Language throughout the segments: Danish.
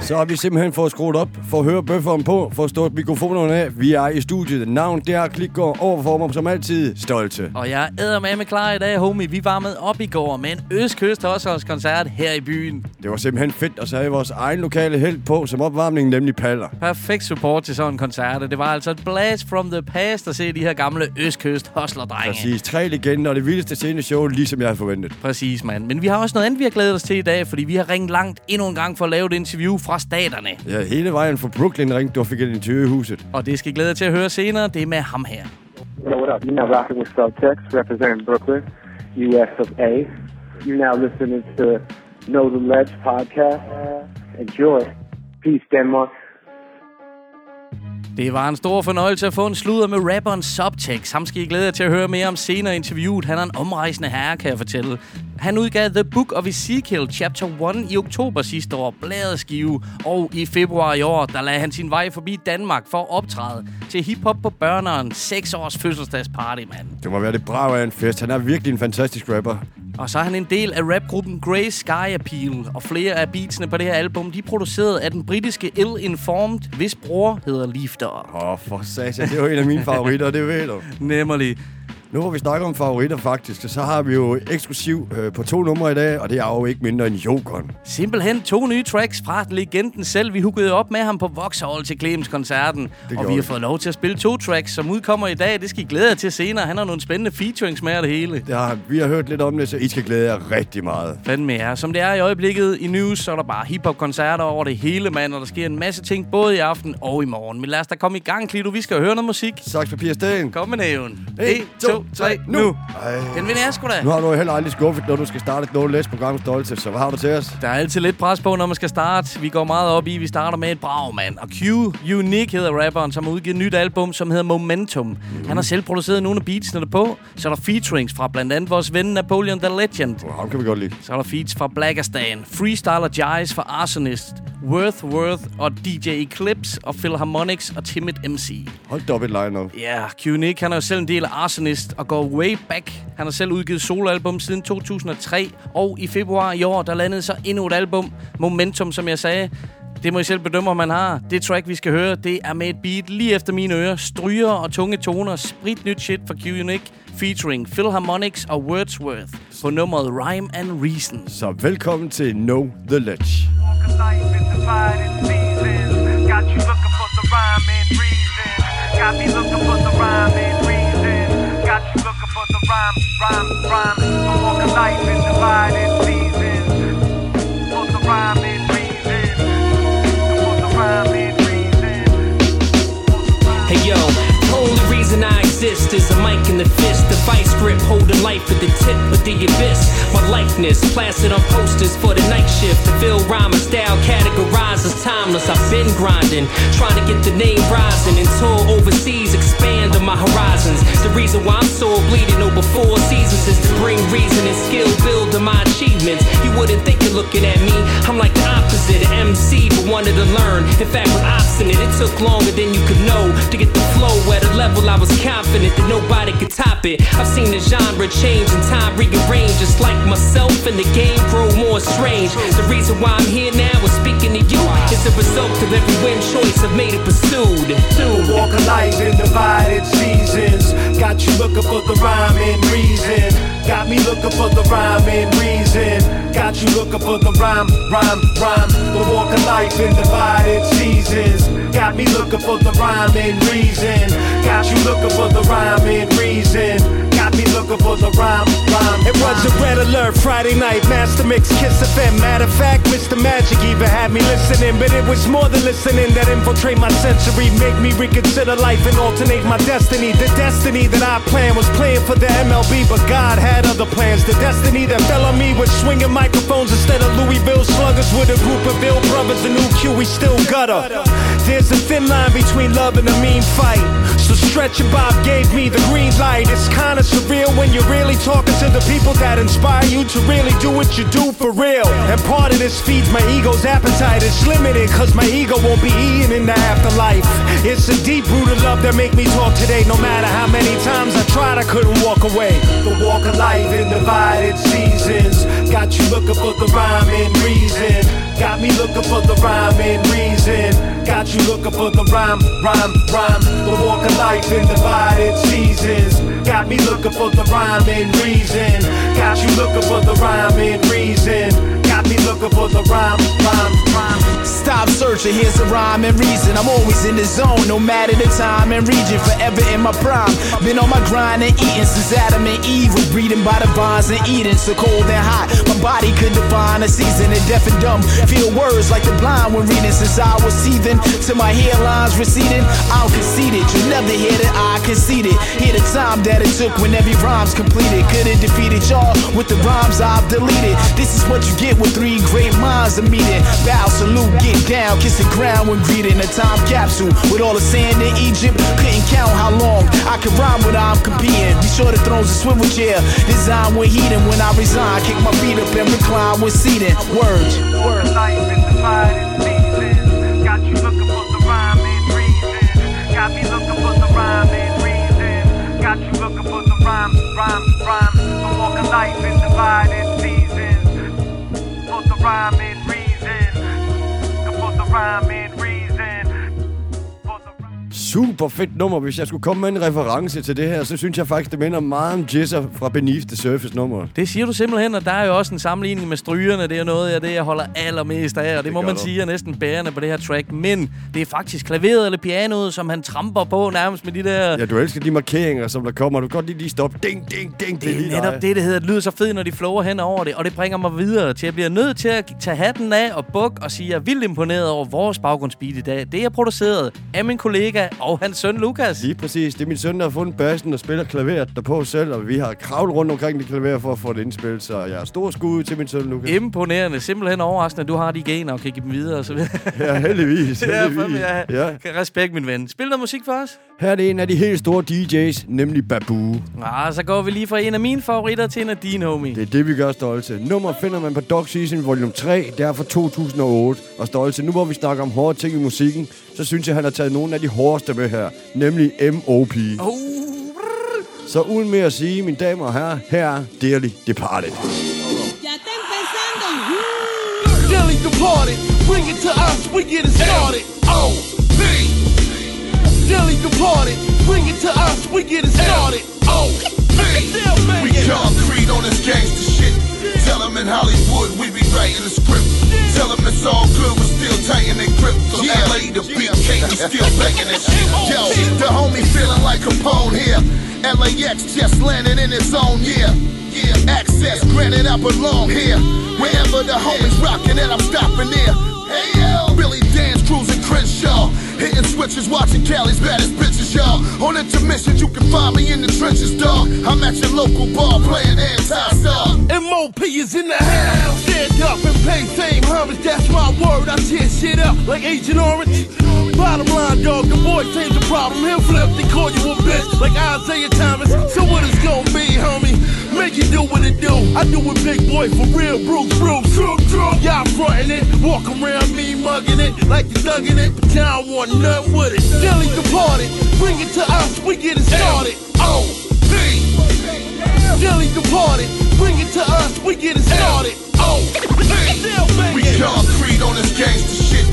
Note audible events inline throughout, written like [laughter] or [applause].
Så har vi simpelthen fået skruet op, for at høre bøfferen på, for at stå mikrofonerne af. Vi er i studiet. Navn der, Klikgår, overfor mig som altid, stolte. Og jeg er med med klar i dag, homie. Vi var med op i går med en Østkyst koncert her i byen. Det var simpelthen fedt, og så havde vores egen lokale held på som opvarmning, nemlig Paller. Perfekt support til sådan en koncert. Det var altså et blast from the past at se de her gamle Østkyst hustler-drenge. Præcis. Tre legender og det vildeste sceneshow, ligesom jeg havde forventet. Præcis, mand. Men vi har også noget andet, vi har glædet os til i dag, fordi vi har ringet langt endnu en gang for at lave et interview fra staterne. Ja, hele vejen fra Brooklyn ringte du og fik et interview i huset. Og det skal I glæde jer til at høre senere. Det er med ham her. Yo, what up? You're now rocking with Subtext, representing Brooklyn, US of A. You're now listening to Know the Ledge podcast. Enjoy. Peace, Denmark. Det var en stor fornøjelse at få en sludder med rapperen Subtext. Ham skal I glæde jer til at høre mere om senere interviewet. Han er en omrejsende herre, kan jeg fortælle. Han udgav The Book of Ezekiel Chapter 1 i oktober sidste år, skive. Og i februar i år, der lagde han sin vej forbi Danmark for at optræde til hiphop på børneren 6 års fødselsdagsparty, mand. Det må være det brav af en fest. Han er virkelig en fantastisk rapper. Og så er han en del af rapgruppen Grey Sky Appeal, og flere af beatsene på det her album, de er produceret af den britiske Ill Informed, hvis bror hedder Lifter. Åh, oh, for satan, det er jo en af mine favoritter, det ved du. Nemlig. Nu hvor vi snakker om favoritter faktisk, så har vi jo eksklusiv øh, på to numre i dag, og det er jo ikke mindre end Jokeren. Simpelthen to nye tracks fra legenden selv. Vi huggede op med ham på Vauxhall til Clemens koncerten, og vi har fået lov til at spille to tracks, som udkommer i dag. Det skal I glæde jer til senere. Han har nogle spændende featurings med det hele. Det har, vi har hørt lidt om det, så I skal glæde jer rigtig meget. Fanden med jer. Som det er i øjeblikket i news, så er der bare hiphop-koncerter over det hele, mand, og der sker en masse ting både i aften og i morgen. Men lad os da komme i gang, Klito. Vi skal høre noget musik. Saks, papir, sten. Kom med næven. 1, 2, 3, nu! Ej. Den vinder jeg sgu da. Nu har du heller aldrig skuffet, når du skal starte et no program stolte, så hvad har du til os? Der er altid lidt pres på, når man skal starte. Vi går meget op i, vi starter med et brag, mand. Og Q Unique hedder rapperen, som har udgivet et nyt album, som hedder Momentum. Mm. Han har selv produceret nogle af beatsene på. Så er der featurings fra blandt andet vores ven Napoleon the Legend. Oh, ham kan vi godt lide. Så er der feats fra Blackerstan, Freestyler Jize fra Arsonist, Worth Worth og DJ Eclipse og Philharmonics og Timid MC. Hold da op et line-up. Ja, yeah, Q-Nick, han er jo selv en del af Arsonist og går way back. Han har selv udgivet soloalbum siden 2003, og i februar i år, der landede så endnu et album, Momentum, som jeg sagde. Det må I selv bedømme, om man har. Det track, vi skal høre, det er med et beat lige efter mine ører. Stryger og tunge toner. Sprit nyt shit for Q-Unique featuring Philharmonics og Wordsworth på nummeret Rhyme and Reason. Så velkommen til Know The Ledge. Got you looking for the rhyme and reason. Got me looking for the rhyme and reason. Got you looking for the rhyme, rhyme, rhyme. The walk of life is divided seasons. For the rhyme and reason. For the rhyme and reason. Hey yo, the only reason I exist is a mic in the fist, the vice grip holding life at the tip of the abyss. My likeness plastered on posters for the night shift. Style categorized as timeless. I've been grinding, trying to get the name rising and tour overseas, expand on my horizons. The reason why I'm so bleeding over four seasons is to bring reason and skill, build on my achievements. You wouldn't think you're looking at me. I'm like the opposite, an MC, but wanted to learn. In fact, was obstinate. It took longer than you could know to get the flow at a level I was confident that nobody could top it. I've seen the genre change and time rearrange, just like myself and the game grow more strange. The reason why I'm here now is speaking to you is the result of every win choice I've made it pursued. Walk a life in divided seasons, got you looking for the rhyme and reason. Got me looking for the rhyme and reason. Got you looking for the rhyme, rhyme, rhyme. The walk of life in divided seasons. Got me looking for the rhyme and reason. Got you looking for the rhyme and reason. Me looking for the rhyme, rhyme. It was a red alert Friday night, Master Mix, Kiss FM. Matter of fact, Mr. Magic even had me listening, but it was more than listening that infiltrate my sensory, make me reconsider life and alternate my destiny. The destiny that I planned was playing for the MLB, but God had other plans. The destiny that fell on me was swinging microphones instead of Louisville sluggers with a group of ill brothers. The new Q, we still gutter. There's a thin line between love and a mean fight. So Stretch and Bob gave me the green light. It's kinda surreal when you're really talking to the people that inspire you to really do what you do for real. And part of this feeds my ego's appetite. It's limited cause my ego won't be eaten in the afterlife. It's a deep rooted love that make me talk today. No matter how many times I tried, I couldn't walk away. The walk of life in divided seasons. Got you looking for the rhyme and reason. Got me looking for the rhyme and reason. Got you looking for the rhyme, rhyme, rhyme. The walk of life in divided seasons. Got me looking for the rhyme and reason. Got you looking for the rhyme and reason. Got me looking for the rhyme, rhyme, rhyme. Stop searching, here's the rhyme and reason. I'm always in the zone, no matter the time and region. Forever in my prime. Been on my grind and eating since Adam and Eve was breeding by the vines and eating. So cold and hot, my body could define a season. And deaf and dumb, feel words like the blind when reading. Since I was seething, till my hairlines receding. I'll concede it. You'll never hear that I conceded. Hear the time that it took when every rhyme's completed. Could've defeated y'all with the rhymes I've deleted. This is what you get with three great minds a meeting. Bow, salute, get down, kiss the ground when greeting a time capsule with all the sand in Egypt. Couldn't count how long I could rhyme when I'm competing. Be sure the thrones a swivel chair, design with heating. When I resign, kick my feet up and recline with seating. Words. Rhyme rhyme and walk of life in divided seasons. For the rhyme rhyme and reason. Super fedt nummer. Hvis jeg skulle komme med en reference til det her, så synes jeg faktisk, det minder meget om Jizzer fra Beneath the Surface nummer. Det siger du simpelthen, og der er jo også en sammenligning med strygerne. Det er noget af det, jeg holder allermest af, og det, må gør man du. sige er næsten bærende på det her track. Men det er faktisk klaveret eller pianoet, som han tramper på nærmest med de der... Ja, du elsker de markeringer, som der kommer. Du kan godt lige lige stoppe. Ding, ding, ding. Det er lige netop dig. det, det hedder. Det lyder så fedt, når de flower hen over det, og det bringer mig videre til, at jeg bliver nødt til at tage hatten af og buk og sige, at jeg er vildt imponeret over vores baggrundsbeat i dag. Det er produceret af min kollega og hans søn Lukas. Lige præcis. Det er min søn, der har fundet bassen og spiller klaveret derpå selv, og vi har kravlet rundt omkring det klaver for at få det indspillet, så jeg er stor skud til min søn, Lukas. Imponerende. Simpelthen overraskende, at du har de gener og kan give dem videre. Og så videre. Ja, heldigvis. [laughs] ja, heldigvis. fandme, ja. ja. ja. Respekt, min ven. Spil noget musik for os. Her er det en af de helt store DJ's, nemlig Babu. Ah, så går vi lige fra en af mine favoritter til en af dine, homie. Det er det, vi gør stolte. Nummer finder man på Dog Season Volume 3, det er fra 2008. Og stolte, nu hvor vi snakker om hårde ting i musikken, så synes jeg, han har taget nogle af de hårdeste med her, nemlig M.O.P. Oh. Så uden mere at sige, mine damer og herrer, her er Dearly Departed. Ya está empezando. Jelly departed, bring it to us, we get it started. Oh. Jelly departed, bring it to us, we get it started. Oh. We concrete on this gangster shit. Tell them in Hollywood we be writing the script. Tell them it's all good, we're still tighten their grip. From LA to BK, we still banging that shit. Yo, the homie feeling like Capone here. LAX just landed in its own year. Yeah, access granted, I belong here. Wherever the homies rocking it, I'm stopping there. Hey yo, Billy Dan's cruising Crenshaw. Hitting switches, watching Cali's baddest bitches, y'all. On intermissions, you can find me in the trenches, dog. I'm at your local bar playing anti-star. MOP is in the house. Stand up and pay same homage, that's my word. I tear shit up like Agent Orange. Bottom line, dog, the boys ain't the problem. He'll flip, they call you a bitch like Isaiah Thomas. So what it's gonna be, homie? Make it do what it do. I do it big boy for real, Bruce, Bruce. True. Y'all frontin' it, walk around me mugging it like you thugging it, but y'all want nothing with it. Jelly departed, bring it to us, we get it started. Oh, B. Jelly departed, bring it to us, we get it started. Oh. We concrete on this gangster shit.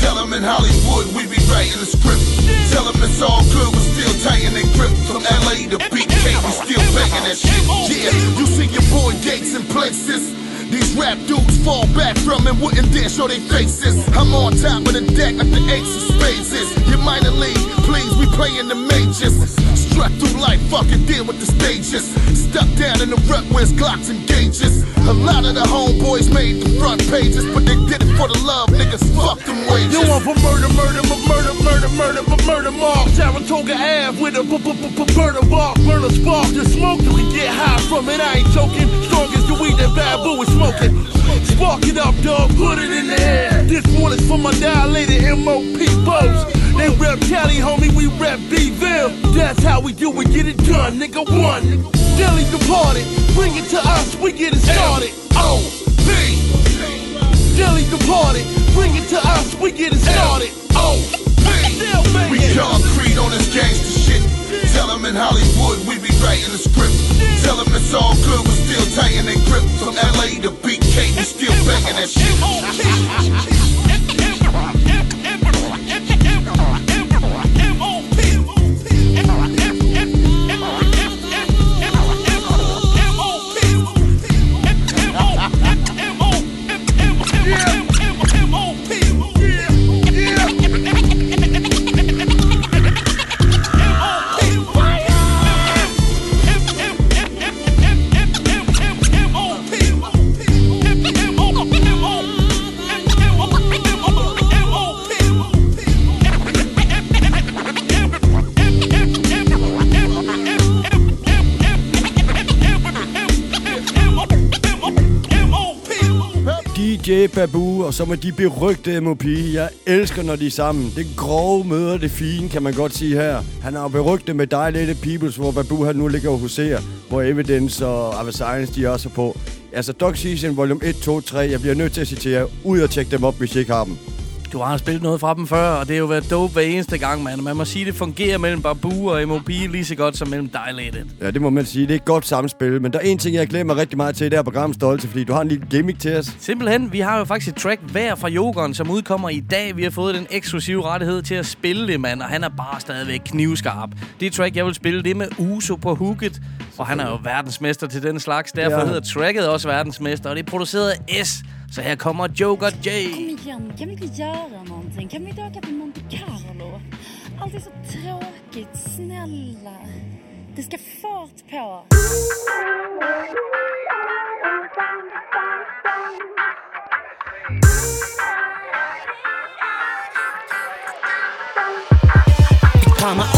Tell them in Hollywood we be writing the script. Tell them it's all good, we're still tighten their grip. From LA to BK, we still banging that shit. Yeah, you see your boy Gates in places. These rap dudes fall back from and wouldn't dare show their faces. I'm on top of the deck like the ace of spades. Your minor league, please, we playing the majors. Struck through life, fucking deal with the stages. Stuck down in the rut where it's Glocks and gauges. A lot of the homeboys made the front pages, but they did it for the love, niggas. Fuck them wages. You want for murder, murder, murder, murder, murder, but murder mark. Saratoga Ave with a b b b b murder bark, burner spark. The smoke you can get high from it. I ain't joking. Strong as the weed that Babu is smoking. Spark it up, dog. Put it in the air. This one is for my dilated MOP bows. They rep Cali, homie, we rep B-Ville. That's how we do it, get it done, nigga, one. Dilly departed, bring it to us, we get it started. Oh, B. Dilly departed, bring it to us, we get it started. Oh, B. We concrete on this gangster shit. Tell them in Hollywood we be writing the script. Tell them it's all good, we're still tighten their grip. From LA to BK, we still banging that shit. DJ Babu, og så med de berygte MOP. Jeg elsker, når de er sammen. Det grove møder det fine, kan man godt sige her. Han er jo berygte med little Peoples, hvor Babu han nu ligger og huserer. Hvor Evidence og Ava Science, de er også på. Altså, Dog Season Volume 1, 2, 3. Jeg bliver nødt til at citere. Ud og tjekke dem op, hvis I ikke har dem. Du har spillet noget fra dem før, og det har jo været dope hver eneste gang, mand. Man må sige, det fungerer mellem Babu og MOP lige så godt som mellem Dilated. Ja, det må man sige. Det er et godt samspil. Men der er en ting, jeg glæder mig rigtig meget til i det her program, Stolte, fordi du har en lille gimmick til os. Simpelthen, vi har jo faktisk et track hver fra Jokeren, som udkommer i dag. Vi har fået den eksklusive rettighed til at spille det, mand, og han er bare stadigvæk knivskarp. Det track, jeg vil spille, det er med Uso på hooket, og han er jo verdensmester til den slags. Derfor Ja. hedder tracket også verdensmester, og det er produceret af S. Så her kommer Joker J. Kom igen, kan vi inte göra någonting? Kan vi inte åka till Monte Carlo? Allt är så tråkigt, snälla. Det ska fart på. Vi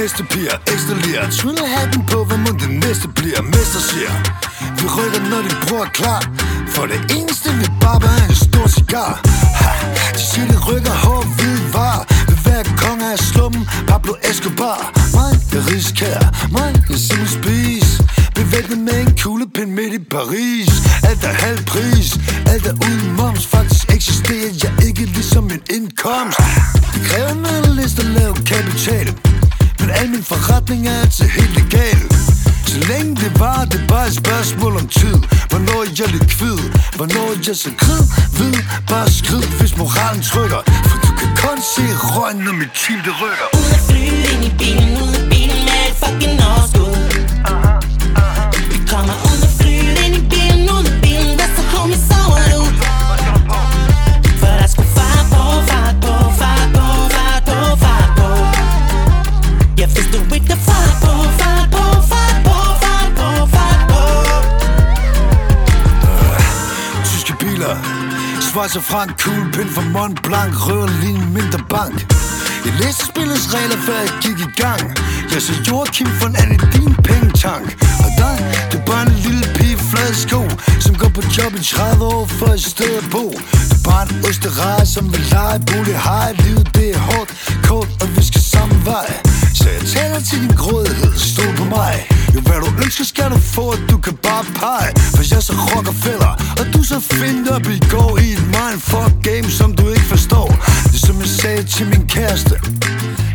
Hestepiger, ekstra lir. Tryller hatten på, hvad må det næste bliver. Mester siger Vi rykker, når din bror er klar. For det eneste, vi bare er en stor cigar. Ha, De siger, det rykker hård, hvid var Vil være konge af slummen Pablo Escobar. Mig, jeg risikerer Mig, jeg simpelthen spis. Bevæbnet med en kuglepind midt i Paris. Alt er halv pris. Alt er uden moms. Faktisk eksisterer jeg ikke ligesom min indkomst. Det kræver en liste at lave kapital. Men al min forretning er altid helt legal. Så længe det var, det er bare et spørgsmål om tid. Hvornår er jeg likvid Hvornår er jeg så krid? Ved, bare skrid, hvis moralen trykker. For du kan kun se røgen, når mit team det rykker. Ud og flytte ind i bilen, ud af bilen med et fucking overskud. Vi kommer ud og Jeg fester du ikke er fart på, fart på, fart på, fart på, fart på. Tyske biler. Schweiz og frank, kuglepind fra Mont Blanc Rører lige en mindre bank. Jeg læste spillets regler, før jeg gik i gang. Jeg så Joachim von Anne din pengetank. Og dig, du er bare en lille pige i flade sko Som går på job i 30 år for et sted at bo. Du er bare en ostereje, som vil lege bolig hej Livet det er hårdt, kort, og vi skal samme vej. Så jeg taler til din grådighed, stol på mig. Jo, hvad du ønsker, skal du få, at du kan bare pege. For jeg er så rockerfælder, og du så fint op i går I et mindfuck game, som du ikke forstår. Det er som jeg sagde til min kæreste.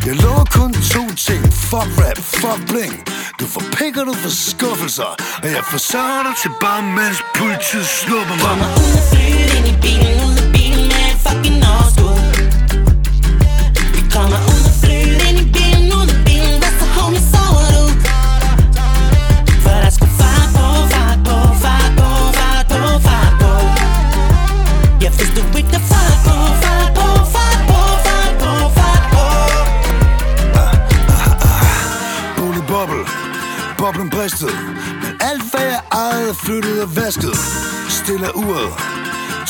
Jeg lover kun to ting. Fuck rap, fuck bling. Du får pikker, du får skuffelser. Og jeg forsørger dig til bare mens politiet snupper mig. Kommer ud af flyet, ind i bilen, ud af bilen med fucking overskud.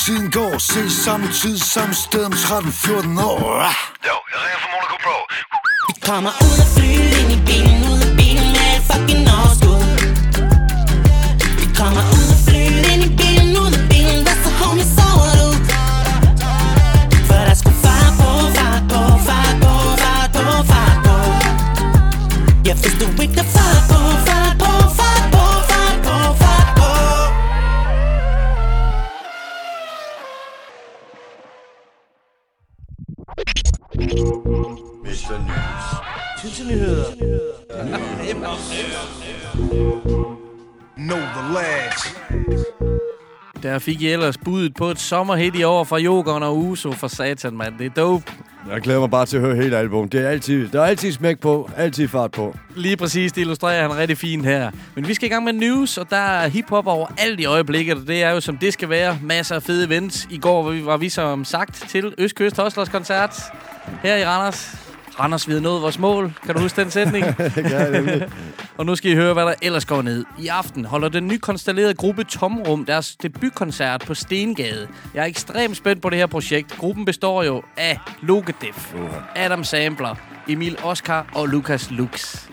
Tiden går, ses samme tid, samme sted om 13-14 år! Jo, jeg ringer fra Monaco Pro. Vi kommer ud af flyet, ind i bilen, ud fik I ellers budet på et sommerhit i år fra Jokeren og Uso for satan, mand. Det er dope. Jeg glæder mig bare til at høre hele album. Det er altid, der er altid smæk på, altid fart på. Lige præcis, det illustrerer han rigtig fint her. Men vi skal i gang med news, og der er hiphop over alt i øjeblikket, og det er jo som det skal være. Masser af fede events. I går var vi, var vi som sagt til Østkyst Hoslers koncert her i Randers. Randers, vi havde nået vores mål. Kan du huske den sætning? [laughs] nemlig. Og nu skal I høre, hvad der ellers går ned. I aften holder den nykonstellerede gruppe Tomrum deres debutkoncert på Stengade. Jeg er ekstremt spændt på det her projekt. Gruppen består jo af Logedef, Adam Sampler, Emil Oscar og Lukas Lux.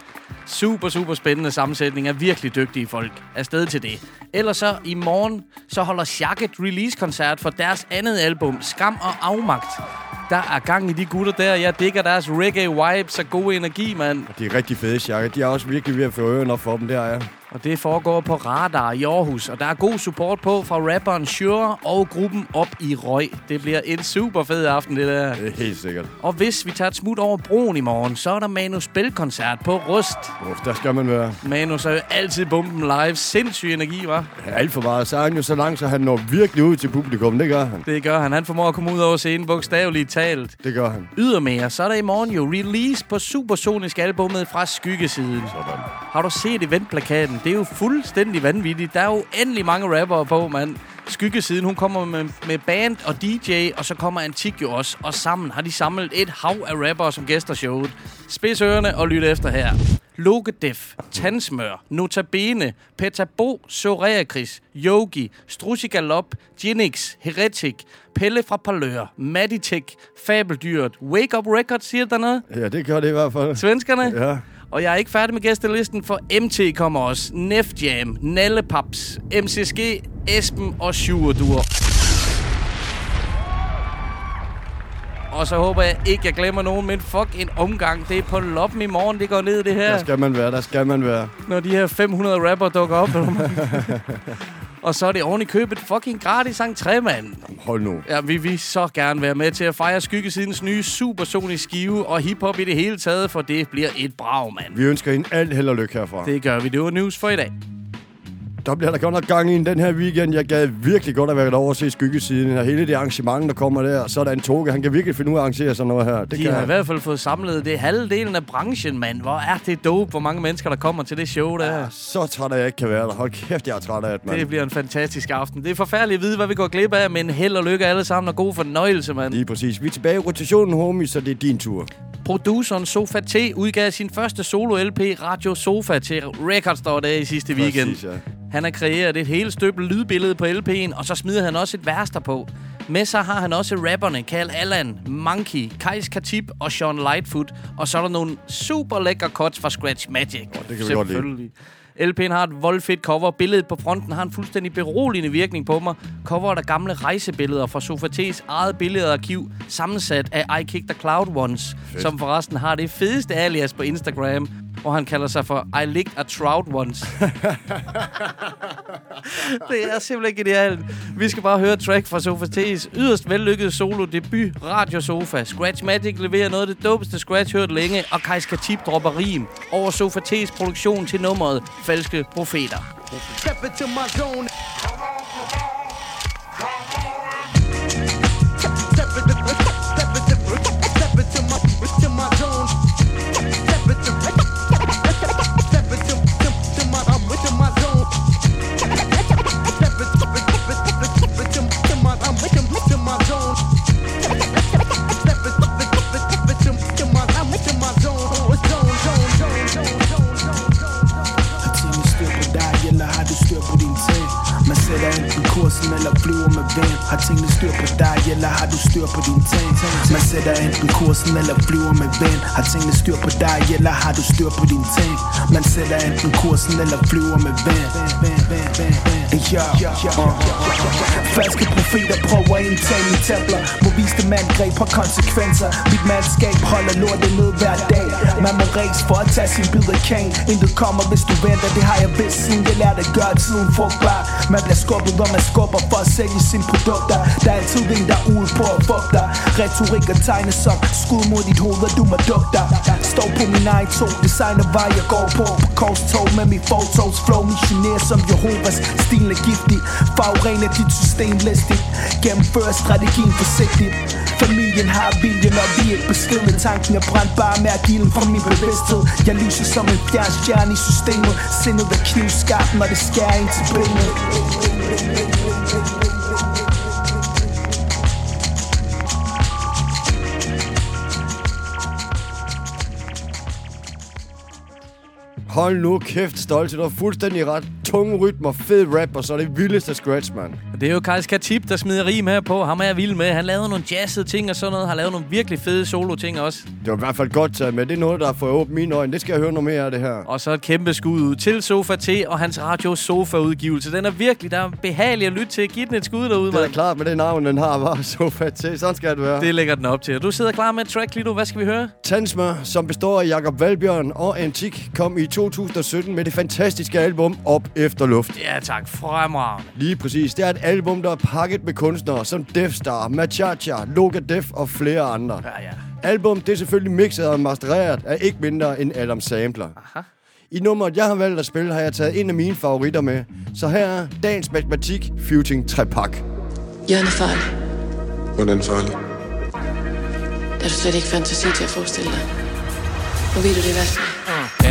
Super, super spændende sammensætning af virkelig dygtige folk. Afsted til det. Ellers så i morgen, så holder Shacket release-koncert for deres andet album, Skam og Afmagt. Der er gang i de gutter der. Jeg digger deres reggae vibes og god energi, mand. De er rigtig fede, Shaka. De er også virkelig ved at få øjnene op for dem, der er. Og det foregår på Radar i Aarhus, og der er god support på fra rapperen Shure og gruppen Op i Røg. Det bliver en super fed aften, det der. Det er helt sikkert. Og hvis vi tager et smut over broen i morgen, så er der Manus Spilkoncert på Rust. Uff, der skal man være. Manus er jo altid bomben live. Sindssyg energi, var. Alt for meget. Så er han jo så langt, så han når virkelig ud til publikum. Det gør han. Det gør han. Han formår at komme ud over scenen bogstaveligt talt. Det gør han. Ydermere, så er der i morgen jo release på Supersonisk albumet fra Skyggesiden. Sådan. Har du set eventplakaten? Det er jo fuldstændig vanvittigt. Der er jo endelig mange rappere på, mand. Skyggesiden, hun kommer med, med band og DJ, og så kommer Antik jo også. Og sammen har de samlet et hav af rappere som gæster showet. Spids ørerne og lyt efter her. Logedef, Tandsmør, Notabene, Petabo, Soreakris, Yogi, Strussi Galop, Ginix, Heretic, Pelle fra Palør, Maditek, Fabeldyret, Wake Up Records, siger der noget? Ja, det gør det i hvert fald. Svenskerne? Ja. Og jeg er ikke færdig med gæstelisten, for MT kommer også. Nef Jam, Nalle Paps, MCSG, Esben og Sjurdur. Og så håber jeg ikke, jeg glemmer nogen, men fuck en omgang. Det er på loppen i morgen, det går ned det her. Der skal man være, der skal man være. Når de her 500 rapper dukker op. [laughs] og så er det oven i købet fucking gratis entré, mand. Hold nu. Ja, vi vil så gerne være med til at fejre Skyggesidens nye supersonisk skive og hiphop i det hele taget, for det bliver et brag, mand. Vi ønsker hende alt held og lykke herfra. Det gør vi. Det var news for i dag. Der bliver der godt nok gang i den her weekend. Jeg gad virkelig godt at være over at se skyggesiden. Og hele det arrangement, der kommer der. Så er der en toge. Han kan virkelig finde ud af at arrangere sådan noget her. Det De kan har i han. hvert fald fået samlet det halvdelen af branchen, mand. Hvor er det dope, hvor mange mennesker, der kommer til det show der. Ja, Så træt af, jeg ikke kan være der. Hold kæft, jeg er træt af det, mand. det bliver en fantastisk aften. Det er forfærdeligt at vide, hvad vi går glip af, men held og lykke alle sammen og god fornøjelse, mand. Lige præcis. Vi er tilbage i rotationen, homie, så det er din tur. Produceren Sofa T udgav sin første solo-LP, Radio Sofa, til Record Store Day i sidste weekend. Præcis, ja. Han har kreeret et helt støbelt lydbillede på LP'en, og så smider han også et vers på. Med sig har han også rapperne Kal Allan, Monkey, Kais Katib og Sean Lightfoot. Og så er der nogle super lækre cuts fra Scratch Magic. Oh, det kan vi godt lide. LP'en har et voldfedt cover. Billedet på fronten har en fuldstændig beroligende virkning på mig. Coveret af gamle rejsebilleder fra Sofates eget billedarkiv, sammensat af I Kick the Cloud Ones, Fedt. som forresten har det fedeste alias på Instagram, hvor han kalder sig for I Licked a Trout Ones. [laughs] det er simpelthen genialt. Vi skal bare høre track fra Sofa T's yderst vellykkede solo debut, Radio Sofa. Scratch Magic leverer noget af det dopeste Scratch hørt længe, og Kajs Katib dropper rim over Sofa T's produktion til nummeret Falske Profeter. Step into my zone. sit. Kursen eller flyver med vind. Har tingene styr på dig, eller har du styr på dine ting? Man sætter enten kursen eller flyver med vind. Har tingene styr på dig, eller har du styr på dine ting? Man sætter enten kursen eller flyver med vind. Ja, uh. Falske profeter prøver at indtage mine templer Må vise dem angreb har konsekvenser. Mit mandskab holder lortet ned hver dag. Man må ræs for at tage sin bid af kane Intet kommer hvis du venter, det har jeg vidst siden Jeg lærte at gøre tiden frugtbar. Man bliver skubbet, hvor man skubber for at sælge sine produkter. Der er altid en der ude på at fuck dig. Retorik og tegne som skud mod dit hoved, og du må dukke dig. Står på min egen to, designer vej jeg går på På korstog med mit fortogs flow Missionær som Jehovas, stilen er giftig. Forurener dit system listigt Gennemfører strategien forsigtigt. Familien har viljen, og vi er ikke beskidende Tanken er brændt bare med gilden fra min bevidsthed. Jeg lyser som en fjernstjerne i systemet. Sindet er knivskarpt, når det skærer ind til benet. Hold nu kæft, stolte. Du har fuldstændig ret. Tunge rytmer, fed rap, og så er det vildeste scratch, mand. Det er jo Kajs Katip, der smider rim her på. Ham er jeg vild med. Han lavede nogle jazzede ting og sådan noget. Har lavet nogle virkelig fede solo-ting også. Det var i hvert fald godt taget med. Det er noget, der har fået åbent mine øjne. Det skal jeg høre noget mere af det her. Og så et kæmpe skud ud til Sofa T og hans radio Sofa udgivelse. Den er virkelig der er behagelig at lytte til. Giv den et skud derude, Det er mand. klart med det navn, den har, var [laughs] så fat til. Sådan skal det være. Det lægger den op til. Du sidder klar med et track, Lido. Hvad skal vi høre? Tandsmør, som består af Jakob Valbjørn og Antik, kom i 2017 med det fantastiske album Op Efter Luft. Ja, tak. Fremragende. Lige præcis. Det er et album, der er pakket med kunstnere som Death Star, Machacha, Loga Def og flere andre. Ja, ja. Album det er selvfølgelig mixet og mastereret af ikke mindre end Adam Sampler. Aha. I nummeret, jeg har valgt at spille, har jeg taget en af mine favoritter med. Så her er dagens matematik Futing Trepak. Jørgen er farlig. Hvordan farlig? Det har du slet ikke fantasi til at forestille dig. Nu ved du det i hvert fald.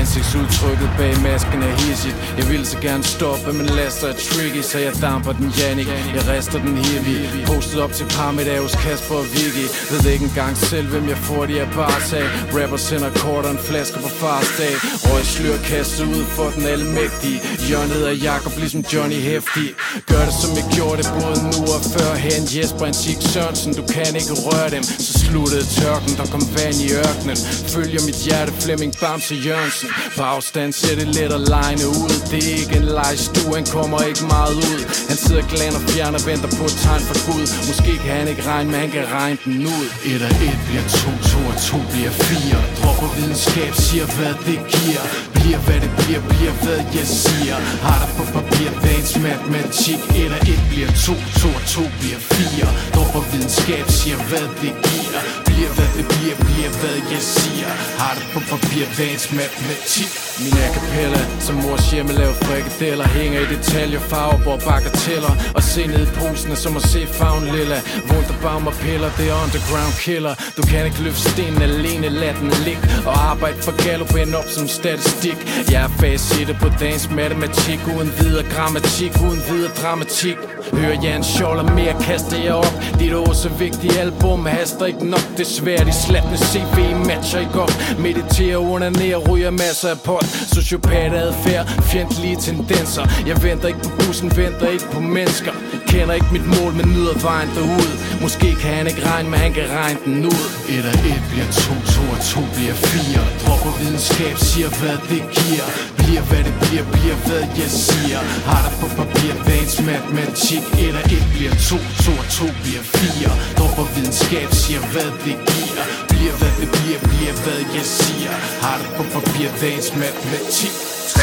Ansigtsudtrykket bag masken er hissigt. Jeg vil så gerne stoppe, men laster er tricky Så jeg damper den Jannik, jeg rester den heavy Postet op til par med hos Kasper og Vicky. Ved ikke engang selv, hvem jeg får de er bare tag. Rapper sender kort og en flaske på fars dag. Røg slør kastet ud for den almægtige. Hjørnet af Jakob ligesom Johnny Hefti. Gør det som jeg gjorde det både nu og førhen. Jesper Antik Sørensen, du kan ikke røre dem. Så sluttede tørken, der kom vand i ørkenen. Følger mit hjerte, Flemming Bamse Jørgensen. På afstand ser det let at legne ud. Det er ikke en legestue, han kommer ikke meget ud. Han sidder glan og fjerner, venter på et tegn fra Gud. Måske kan han ikke regne, men han kan regne den ud. Et og et bliver to, to og to bliver fire. Dropper videnskab, siger hvad det giver. Bliver hvad det bliver, bliver hvad jeg siger. Har der på papir, dagens matematik. Et og et bliver to, to og to bliver fire. Dropper videnskab, siger hvad det giver siger Bliver hvad det bliver, bliver hvad jeg siger. Har det på papir, dagens matematik. Min acapella, som mors hjemme laver frikadeller. Hænger i detaljer, farver, hvor bagateller. Og se ned i posen er som at se farven lilla. Vundt og bare mig piller, det er underground killer. Du kan ikke løfte stenen alene, lad den ligge. Og arbejde for Gallup end op som statistik. Jeg er facitter på dagens matematik. Uden videre grammatik, uden videre dramatik. Hører jeg en sjov og mere, kaster jeg op. Dit år så vigtige album haster ikke nok Det er de slatne CV matcher ikke op Mediterer under ned ryger masser af pot. Sociopat adfærd, fjendtlige tendenser. Jeg venter ikke på bussen, venter ikke på mennesker. Kender ikke mit mål, men nyder vejen derud. Måske kan han ikke regne, men han kan regne den ud. Et og et bliver to, to og to bliver fire. Dropper videnskab, siger hvad det giver. Bliver hvad det bliver, bliver hvad jeg siger. Har der på papir, dagens matematik? Et og et bliver to, to og to bliver fire. Dropper videnskab, siger hvad det giver Bliver hvad det bliver, bliver hvad jeg siger Har det på papir, dagens matematik 3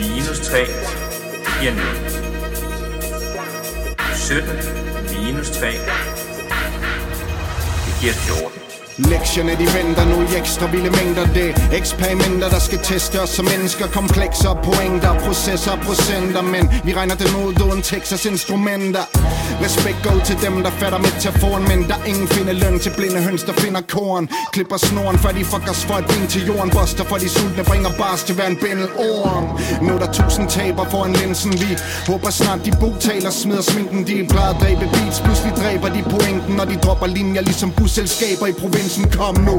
minus 3 giver 0. 17 minus 3 det giver 14. Lektierne de venter nu i ekstra vilde mængder. Det er eksperimenter der skal teste os som mennesker Komplekser, pointer, processer, procenter. Men vi regner dem ud uden Texas instrumenter. Respekt go til dem der fatter metaforen Men der ingen finder løn til blinde høns der finder korn. Klipper snoren før de fucker os for et ben til jorden. Buster for de sultne bringer bars til hver en bindel orm. Nu er der tusind taber foran linsen. Vi håber snart de bogtaler smider sminken De plejer at dræbe beats. Pludselig dræber de pointen Når de dropper linjer ligesom busselskaber i provinsen. Kom nu,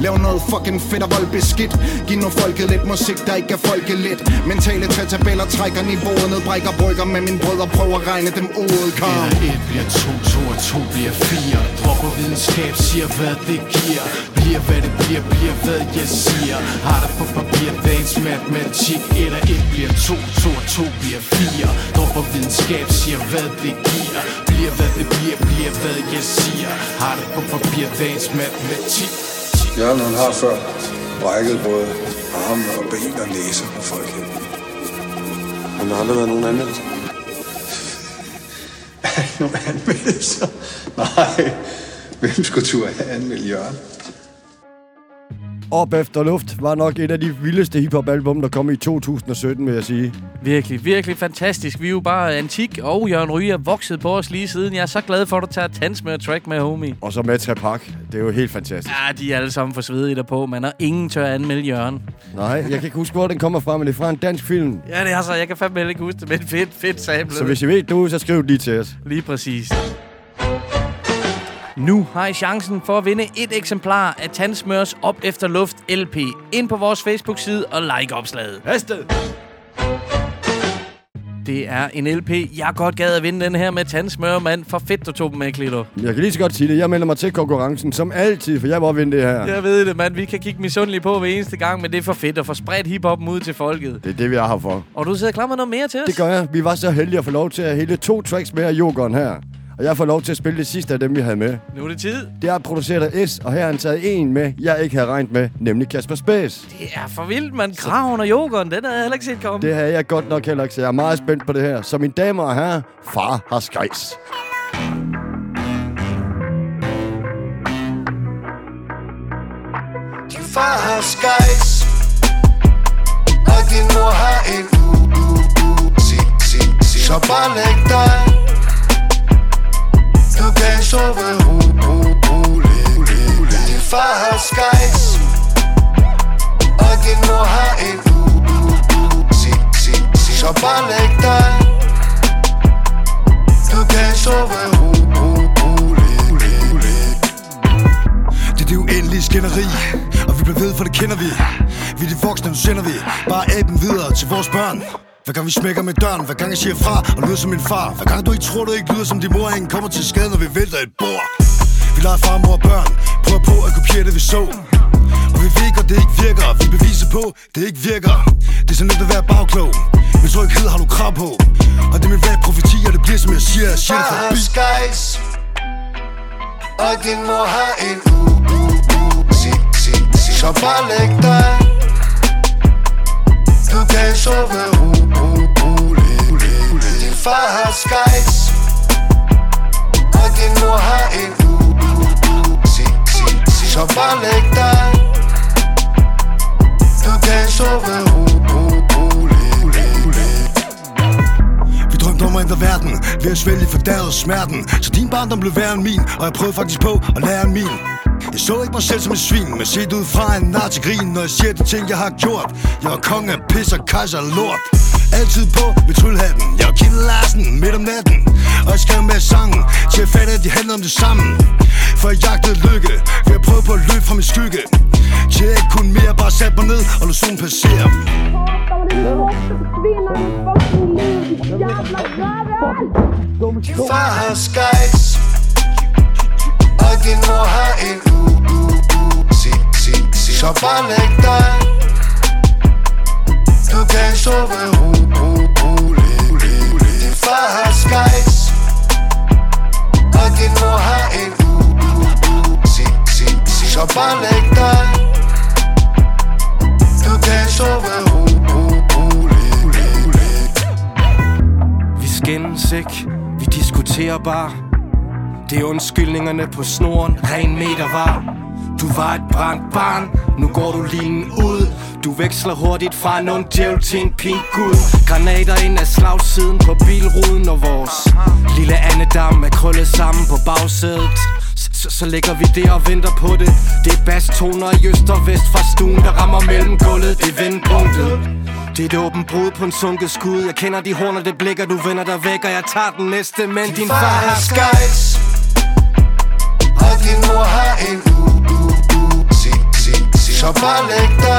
lav noget fucking fedt og vold beskidt. Giv nu folket lidt musik, der ikke er folket lidt. Mentale tre tabeller trækker niveauet ned Brækker brygger med min brødre. Prøver at regne dem ud, kom. Et et bliver to, to og to bliver fire. Dropper videnskab, siger hvad det giver. Bliver hvad det bliver, bliver hvad jeg siger. Har det på papir, dagens matematik. Et og et bliver to, to og to bliver fire. Dropper videnskab, siger hvad det giver. Bliver hvad det bliver, bliver hvad jeg siger. Har det på papir, dagens matematik. Jørgen han har før brækket både arme og ben og næse på folk her. Men der har aldrig været nogen anmeldelse. [laughs] nogle anmeldelser? Nej. Hvem skulle turde have anmeldt Jørgen? Op efter luft var nok et af de vildeste hiphop-album, der kom i 2017, vil jeg sige. Virkelig, virkelig fantastisk. Vi er jo bare antik, og Jørgen Ryge er vokset på os lige siden. Jeg er så glad for, at du tager Tans med track med, homie. Og så med Trapak. Det er jo helt fantastisk. Ja, de er alle sammen for svedige derpå, man. Og ingen tør anmelde Jørgen. Nej, jeg kan ikke huske, hvor den kommer fra, men det er fra en dansk film. Ja, det er så. Jeg kan fandme ikke huske det, men fedt, fedt samlet. Så hvis I ved du, så skriv det lige til os. Lige præcis. Nu har I chancen for at vinde et eksemplar af Tandsmørs Op Efter Luft LP. Ind på vores Facebook-side og like opslaget. Hastet! Det er en LP, jeg godt gad at vinde den her med tandsmør, mand. For fedt, du tog dem med, Klito. Jeg kan lige så godt sige det. Jeg melder mig til konkurrencen, som altid, for jeg må vinde det her. Jeg ved det, mand. Vi kan kigge misundelige på hver eneste gang, men det er for fedt at få spredt hiphoppen ud til folket. Det er det, vi er her for. Og du sidder klar med noget mere til os? Det gør jeg. Vi var så heldige at få lov til at hælde to tracks med af Jokeren her. Og jeg får lov til at spille det sidste af dem, vi havde med. Nu er det tid. Det er produceret af S, og her har han taget en med, jeg ikke havde regnet med, nemlig Kasper Space. Det er for vildt, man. Kraven og yoghurten, den havde jeg heller ikke set komme. Det har jeg godt nok heller ikke, så jeg er meget spændt på det her. Så mine damer og herrer, far har skejs. Din far har skies Og din mor har en u, u, u si, si, si. Så bare læg dig du kan sove roligt Din far har skies Og din mor har en u. Så bare læg dig Du kan sove roligt Det er det uendelige skænderi Og vi bliver ved, for det kender vi Vi er de voksne, nu sender vi Bare aben videre til vores børn hver gang vi smækker med døren, hver gang jeg siger fra og lyder som min far. Hver gang du ikke tror, du ikke lyder som din mor han kommer til skade, når vi vælter et bord. Vi leger far, mor og børn. Prøver på at kopiere det, vi så. Og vi ved godt, det ikke virker. Vi beviser på, det ikke virker. Det er så nemt at være bagklog. Men tryghed har du krav på. Og det er min rap profeti, og det bliver som jeg siger. Jeg siger det forbi. Skies Og din mor har en u, u, u. Så bare læg dig. Du kan sove roligt Din far har skies Og din mor har en u, u, u. Så bare læg dig. Du kan sove ro, ro, Vi drømte om at ændre verden Ved at svælge fordærvet smerten. Så din barndom blev værre end min Og jeg prøvede faktisk på at lære min. Jeg så ikke mig selv som et svin Men set ud fra en nar til grin Når jeg siger de ting jeg har gjort. Jeg er konge af pis og kejser af lort. Altid på med tryllehatten. Jeg er Kim Larsen midt om natten. Og jeg skrev med sangen Til at fatte at de handlede om det samme For jeg jagtede lykke For jeg prøvede på at løbe fra min skygge. Til jeg ikke kunne mere Bare sat mig ned og lade solen passere. Din far har skies og din mor har en u, u, u si, si, si. Så bare læg dig Du kan sove ro, ro, roligt Din far har skies Og din mor har en u, u, u si, si, si. Så bare læg dig Du kan sove ro, ro, roligt Vi skændes ikke, vi diskuterer bare det er undskyldningerne på snoren, ren meter var Du var et brændt barn, nu går du linen ud. Du veksler hurtigt fra en ond djævel til en pink gud Granater ind af slagsiden på bilruden Og vores lille andedam er krøllet sammen på bagsædet. Så, så, ligger vi der og venter på det. Det er basstoner i øst og vest fra stuen Der rammer mellem gulvet, det er vendepunktet det er et åbent brud på en sunket skud. Jeg kender de horner, det blikker, du vender dig væk Og jeg tager den næste, men din far har skies Haddie nur HN, uh, uh, uh, sie, sie, sie. Schabalekta.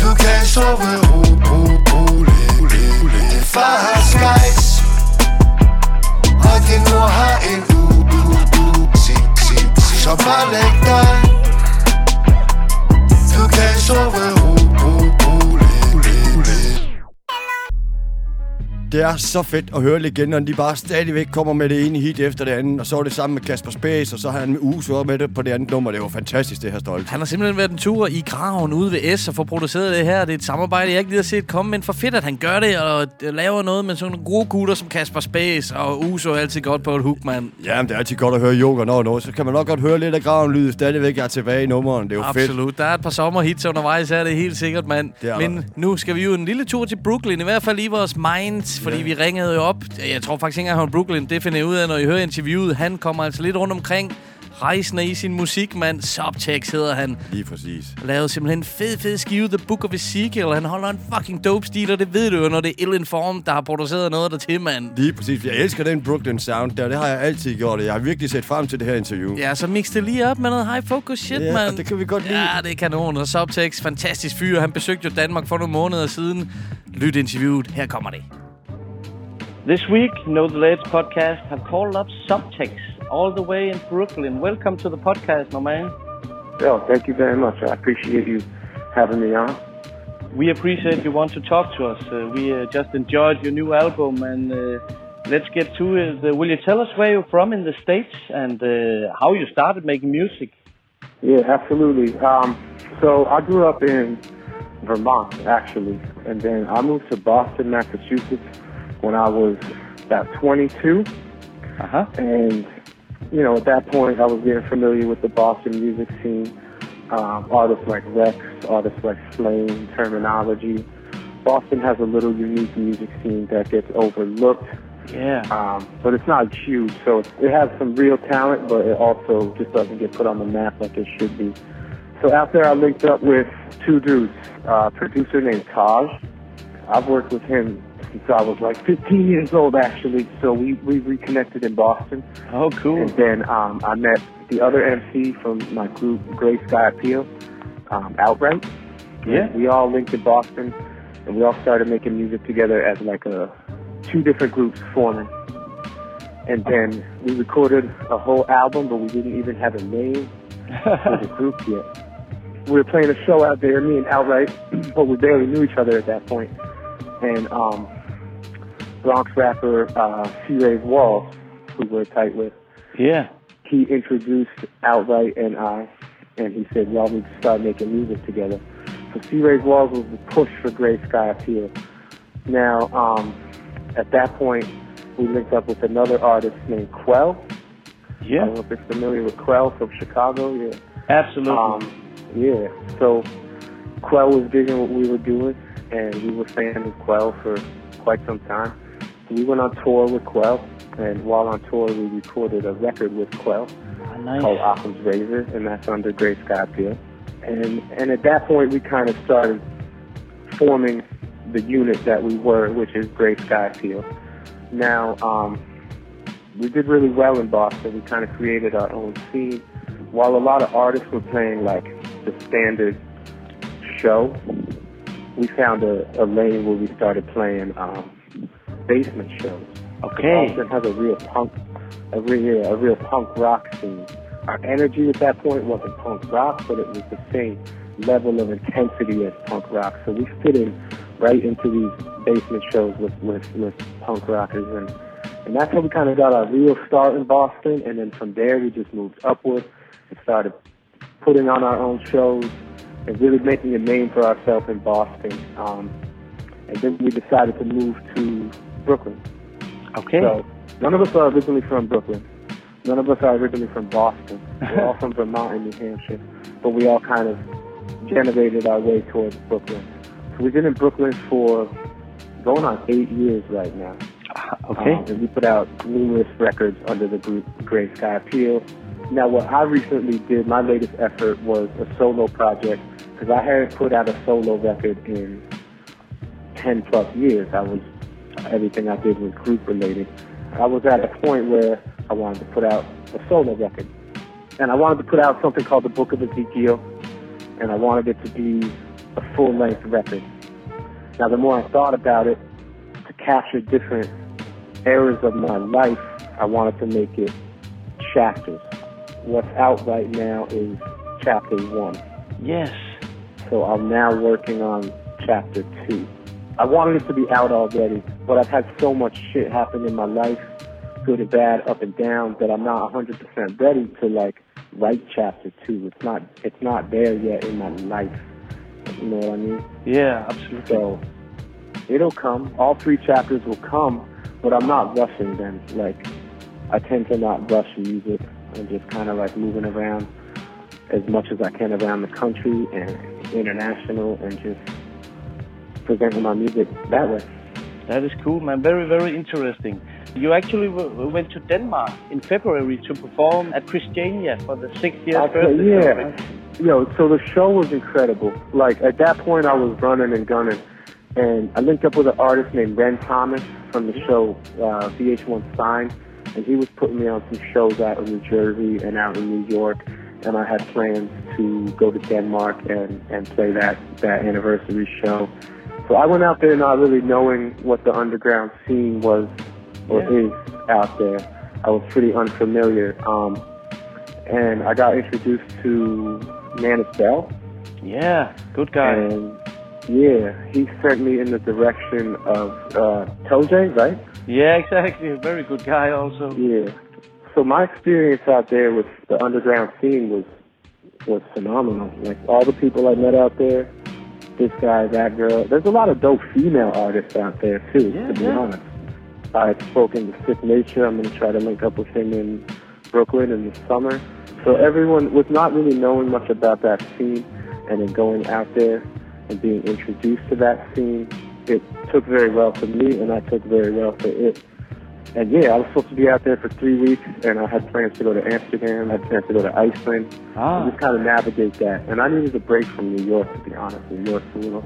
Du kennst sove, uh, uh, uh, le, le, le. Fast Geist. Haddie nur HN, uh, uh, uh, sie, sie, sie. Schabalekta. Du kennst sove, uh, Det er så fedt at høre legenderne, de bare stadigvæk kommer med det ene hit efter det andet, og så er det sammen med Kasper Space, og så har han med Uso med det på det andet nummer. Det var fantastisk, det her stolt. Han har simpelthen været en tur i graven ude ved S og få produceret det her. Det er et samarbejde, jeg ikke lige har set komme, men for fedt, at han gør det og laver noget med sådan nogle gode gutter som Kasper Space og Uso er altid godt på et hook, mand. Ja, men det er altid godt at høre yoga når og noget. Så kan man nok godt høre lidt af graven lyd. Stadigvæk er tilbage i nummeren. Det er jo fedt. Absolut. Der er et par sommerhits undervejs her, det er helt sikkert, mand. Men der. nu skal vi jo en lille tur til Brooklyn, i hvert fald i vores minds, fordi Ja. vi ringede jo op. Jeg tror faktisk ikke engang, han Brooklyn. Det finder jeg ud af, når I hører interviewet. Han kommer altså lidt rundt omkring rejsende i sin musik, mand. Subtext hedder han. Lige præcis. Lavede simpelthen en fed, fed skive, The Book of Ezekiel. Han holder en fucking dope stil, og det ved du jo, når det er Ill der har produceret noget der til, mand. Lige præcis. Jeg elsker den Brooklyn sound der. Det har jeg altid gjort, og jeg har virkelig set frem til det her interview. Ja, så mix det lige op med noget high focus shit, Ja, mand. det kan vi godt lide. Ja, det er kanon. Og Subtext, fantastisk fyr. Han besøgte jo Danmark for nogle måneder siden. Lyt interviewet. Her kommer det. This week, Know the Ledge podcast have called up Subtext all the way in Brooklyn. Welcome to the podcast, my man. Yo, thank you very much. I appreciate you having me on. We appreciate you want to talk to us. Uh, we uh, just enjoyed your new album, and uh, let's get to it. Uh, will you tell us where you're from in the States and uh, how you started making music? Yeah, absolutely. Um, so I grew up in Vermont, actually, and then I moved to Boston, Massachusetts when I was about 22. Uh-huh. And, you know, at that point, I was getting familiar with the Boston music scene. Um, artists like Rex, artists like Flame, Terminology. Boston has a little unique music scene that gets overlooked. Yeah. Um, but it's not huge, so it, has some real talent, but it also just doesn't get put on the map like it should be. So after I linked up with two dudes, uh, a producer named Taj. I've worked with him since I was like 15 years old, actually. So we, we reconnected in Boston. Oh, cool. And then um, I met the other MC from my group, Gray Sky Appeal, um, Outright. Yeah. We all linked in Boston, and we all started making music together as like a two different groups forming. And then we recorded a whole album, but we didn't even have a name for the [laughs] group yet. We were playing a show out there, me and Outright, [clears throat] but we barely knew each other at that point. And um, Bronx rapper uh, C-Ray's Walls, who we're tight with, Yeah. he introduced Outright and I, and he said, y'all need to start making music together. So C-Ray's Walls was the push for Gray Sky Appeal. Now, um, at that point, we linked up with another artist named Quell. Yeah. I don't know if you're familiar with Quell from Chicago. Yeah. Absolutely. Um, yeah. So Quell was digging what we were doing, and we were fans of Quell for quite some time. We went on tour with Quell, and while on tour, we recorded a record with Quell nice. called Occam's Razor, and that's under Gray Sky Appeal. And and at that point, we kind of started forming the unit that we were, which is Gray Sky Appeal. Now, um, we did really well in Boston. We kind of created our own scene. While a lot of artists were playing like the standard show, we found a, a lane where we started playing um, basement shows. Okay. Boston has a real punk, a real, a real punk rock scene. Our energy at that point wasn't punk rock, but it was the same level of intensity as punk rock. So we fit in right into these basement shows with, with, with punk rockers and and that's how we kind of got our real start in Boston. And then from there, we just moved upward and started putting on our own shows and really making a name for ourselves in Boston. Um, and then we decided to move to Brooklyn. Okay. So none of us are originally from Brooklyn. None of us are originally from Boston. We're all [laughs] from Vermont and New Hampshire. But we all kind of generated our way towards Brooklyn. So we've been in Brooklyn for going on eight years right now. Okay. Um, and we put out numerous records under the group Gray Sky Appeal. Now, what I recently did, my latest effort was a solo project because I hadn't put out a solo record in 10 plus years. I was, everything I did was group related. I was at a point where I wanted to put out a solo record. And I wanted to put out something called the Book of Ezekiel. And I wanted it to be a full length record. Now, the more I thought about it, to capture different eras of my life, I wanted to make it chapters. what's out right now is chapter one. Yes. So I'm now working on chapter two. I wanted it to be out already, but I've had so much shit happen in my life, good and bad, up and down, that I'm not 100% ready to like write chapter two. It's not, it's not there yet in my life. You know what I mean? Yeah, absolutely. So it'll come. All three chapters will come, but I'm not rushing them. Like I tend to not rush music. I'm just kind of like moving around as much as I can around the country and international, and just presenting my music that way. That is cool, man. Very, very interesting. You actually w- went to Denmark in February to perform at Christiania for the sixth year birthday. yeah. Yo, so the show was incredible. Like at that point, I was running and gunning, and I linked up with an artist named Ren Thomas from the show uh, VH1 Sign, and he was putting me on some shows out in New Jersey and out in New York, and I had plans to go to Denmark and and play that that anniversary show. So I went out there not really knowing what the underground scene was or Yeah. is out there. I was pretty unfamiliar. Um, and I got introduced to Manus Bell. Yeah, good guy. And yeah, he sent me in the direction of uh, Toje, right? Yeah, exactly. A very good guy also. Yeah. So my experience out there with the underground scene was was phenomenal. Like all the people I met out there, this guy, that girl. There's a lot of dope female artists out there too. Yeah, to be yeah. honest, I had spoken to Sick Nature. I'm gonna try to link up with him in Brooklyn in the summer. So everyone was not really knowing much about that scene, and then going out there and being introduced to that scene, it took very well for me, and I took very well for it. And yeah, I was supposed to be out there for three weeks, and I had plans to go to Amsterdam. I had plans to go to Iceland. Ah. Just kind of navigate that. And I needed a break from New York, to be honest. New York's a little,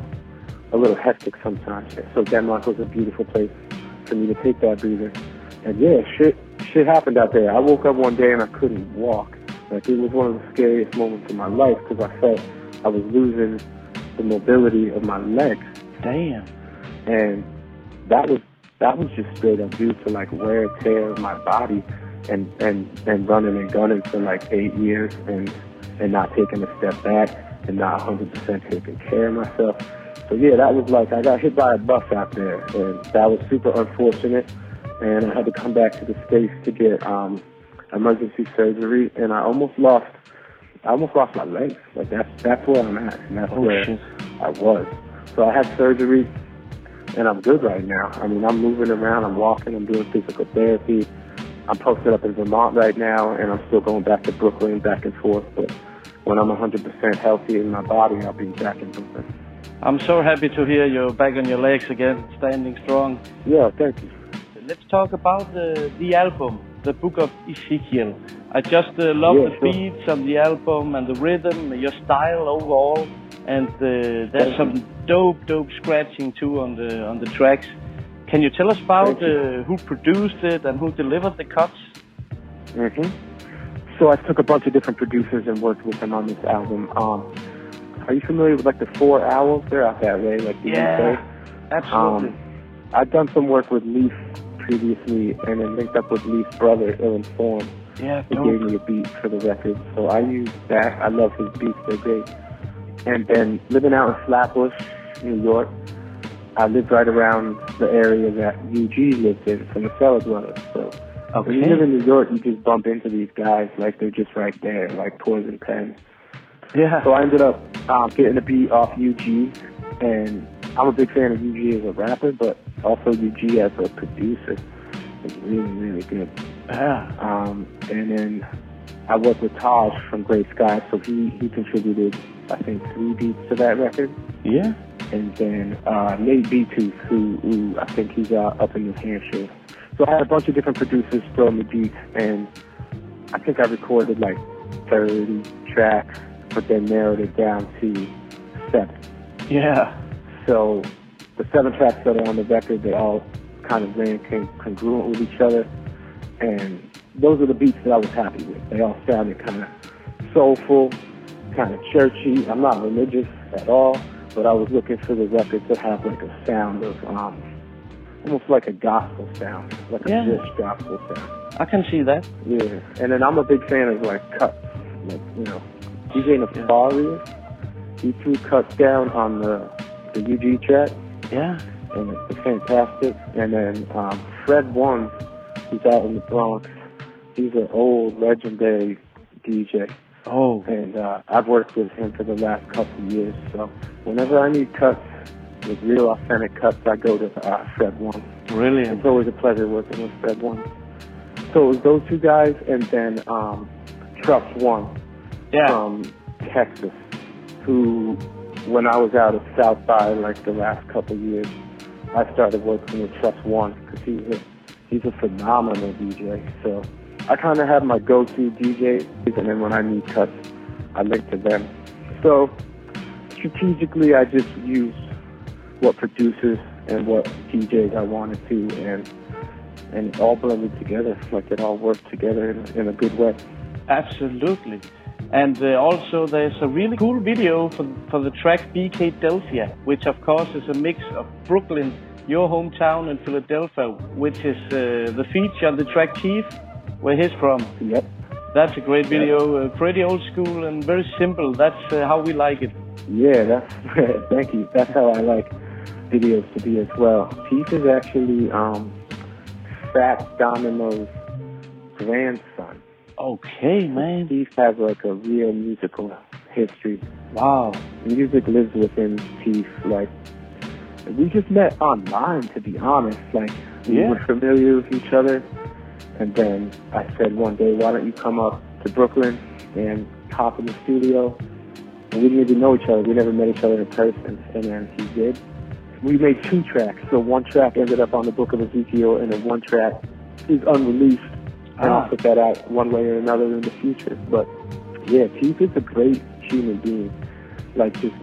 a little hectic sometimes. So Denmark was a beautiful place for me to take that breather. And yeah, shit, shit happened out there. I woke up one day and I couldn't walk. Like it was one of the scariest moments of my life because I felt I was losing the mobility of my legs. Damn. And that was that was just straight up due to like wear and tear of my body and and and running and gunning for like eight years and and not taking a step back and not 100% taking care of myself. So yeah, that was like I got hit by a bus out there, and that was super unfortunate. And I had to come back to the states to get um, emergency surgery, and I almost lost. I almost lost my legs. Like that's that's where I'm at, and that's Oh, where shit. I was. So I had surgery, and I'm good right now. I mean, I'm moving around, I'm walking, I'm doing physical therapy. I'm posted up in Vermont right now, and I'm still going back to Brooklyn, back and forth. But when I'm 100% healthy in my body, I'll be back in Brooklyn. I'm so happy to hear you're back on your legs again, standing strong. Yeah, thank you. Let's talk about the, the album, The Book of Ezekiel. I just uh, love Yeah, the sure. beats of the album and the rhythm, your style overall, and uh, there's some dope, dope scratching too on the on the tracks. Can you tell us about uh, who produced it and who delivered the cuts? hmm So I took a bunch of different producers and worked with them on this album. Um, are you familiar with like the four owls? They're out that way, like the Yeah, UK. absolutely. Um, I've done some work with Leaf previously, and then linked up with Leaf's brother, Ill Informed. Yeah, He gave me a beat for the record, so I used that. I love his beats; they're great. And then living out in Flatbush, New York, I lived right around the area that UG lived in from the Cellar Dwellers. So when you live in New York, you just bump into these guys like they're just right there, like poison pen. Yeah. So I ended up um, getting a beat off UG, and I'm a big fan of UG as a rapper, but also UG as a producer is really, really good. Yeah. Um, and then I worked with Taj from Great Sky, so he, he contributed, I think, three beats to that record. Yeah. And then uh, Nate Beatooth, who, who I think he's uh, up in New Hampshire. So I had a bunch of different producers throw me beats, and I think I recorded like 30 tracks, but then narrowed it down to seven. Yeah. So the seven tracks that are on the record, they all kind of ran con- congruent with each other. And those are the beats that I was happy with. They all sounded kind of soulful, kind of churchy. I'm not religious at all, but I was looking for the record to have like a sound of um, almost like a gospel sound, like Yeah. a rich gospel sound. I can see that. Yeah, and then I'm a big fan of like cuts, like you know, DJ Nefarious. He threw cuts down on the the UG track. Yeah. and it's fantastic. And then um, Fred One, who's out in the Bronx. He's an old legendary DJ. Oh. And uh, I've worked with him for the last couple of years. So whenever I need cuts, with real authentic cuts, I go to uh, Fred One. Really? It's always a pleasure working with Fred One. So it was those two guys, and then um, Trust One yeah. from Texas, who, when I was out of South by like the last couple of years, I started working with Trust One because he's a he's a phenomenal DJ. So I kind of have my go-to DJs, and then when I need cuts, I link to them. So strategically, I just use what producers and what DJs I wanted to, and and it all blended together, like it all worked together in, in a good way. Absolutely. And uh, also, there's a really cool video for, for the track BK Delphia, which of course is a mix of Brooklyn, your hometown, and Philadelphia, which is uh, the feature on the track Chief, where he's from. Yep. That's a great video, uh, pretty old school and very simple. That's uh, how we like it. Yeah, that's [laughs] thank you. That's how I like videos to be as well. Keith is actually um, Fat Domino's grandson. Okay, man. Keith has like a real musical history. Wow. Music lives within Keith. Like we just met online, to be honest. Like we Yeah. were familiar with each other, and then I said one day, "Why don't you come up to Brooklyn and hop in the studio?" And we didn't even know each other. We never met each other in person, and then he did. We made two tracks. So one track ended up on the Book of Ezekiel, and then one track is unreleased. And Ah. I'll put that out one way or another in the future. But yeah, Keith is a great human being. Like just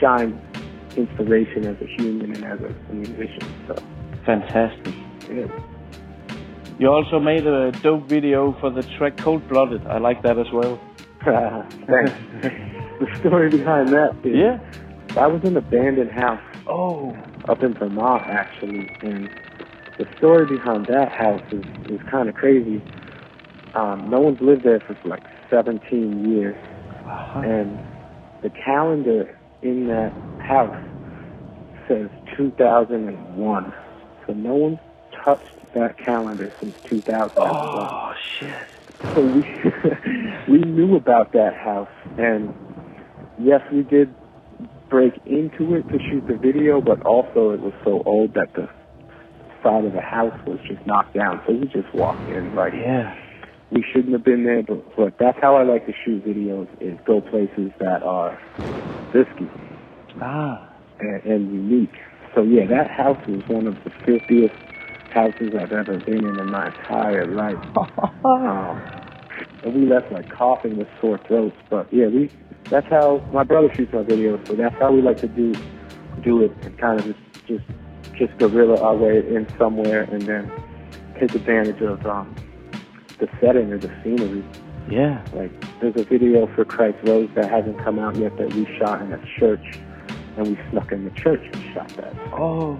shines inspiration as a human and as a musician. So Fantastic. yeah. You also made a dope video for the track Cold Blooded. I like that as well. Thanks. [laughs] the story behind that is Yeah. I was in an abandoned house. Oh. Up in Vermont, actually, and the story behind that house is, is kind of crazy. Um, no one's lived there for like 17 years, and the calendar in that house says 2001. So no one's touched that calendar since 2001. Oh, shit. So we [laughs] we knew about that house, and yes, we did break into it to shoot the video, but also it was so old that the side of the house was just knocked down. So we just walked in like Yeah. we shouldn't have been there, but, but that's how I like to shoot videos: is go places that are risky Ah. and, and unique. So yeah, that house was one of the filthiest houses I've ever been in in my entire life. um, [laughs] and we left like coughing with sore throats. But yeah, we that's how my brother shoots our videos. So that's how we like to do do it and kind of just just just guerrilla our way in somewhere and then take advantage of um, the setting or the scenery. Yeah. Like there's a video for Christ Rose that hasn't come out yet that we shot in a church, and we snuck in the church and shot that. Oh.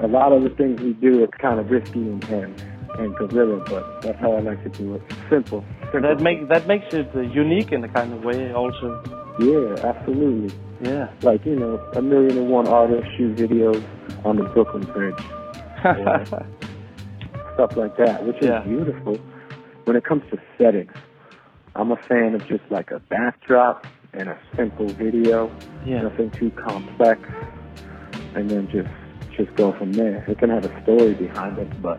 A lot of the things we do are kind of risky and and, and guerrilla, but that's how I like to do it. Simple. Simple. That make that makes it uh, unique in a kind of way, also. Yeah, absolutely. Yeah. Like you know, a million and one artists shoot videos on the Brooklyn Bridge. Yeah. [laughs] Stuff like that, which is Yeah. beautiful. When it comes to settings, I'm a fan of just like a backdrop and a simple video. Yeah. Nothing too complex. And then just just go from there. It can have a story behind it, but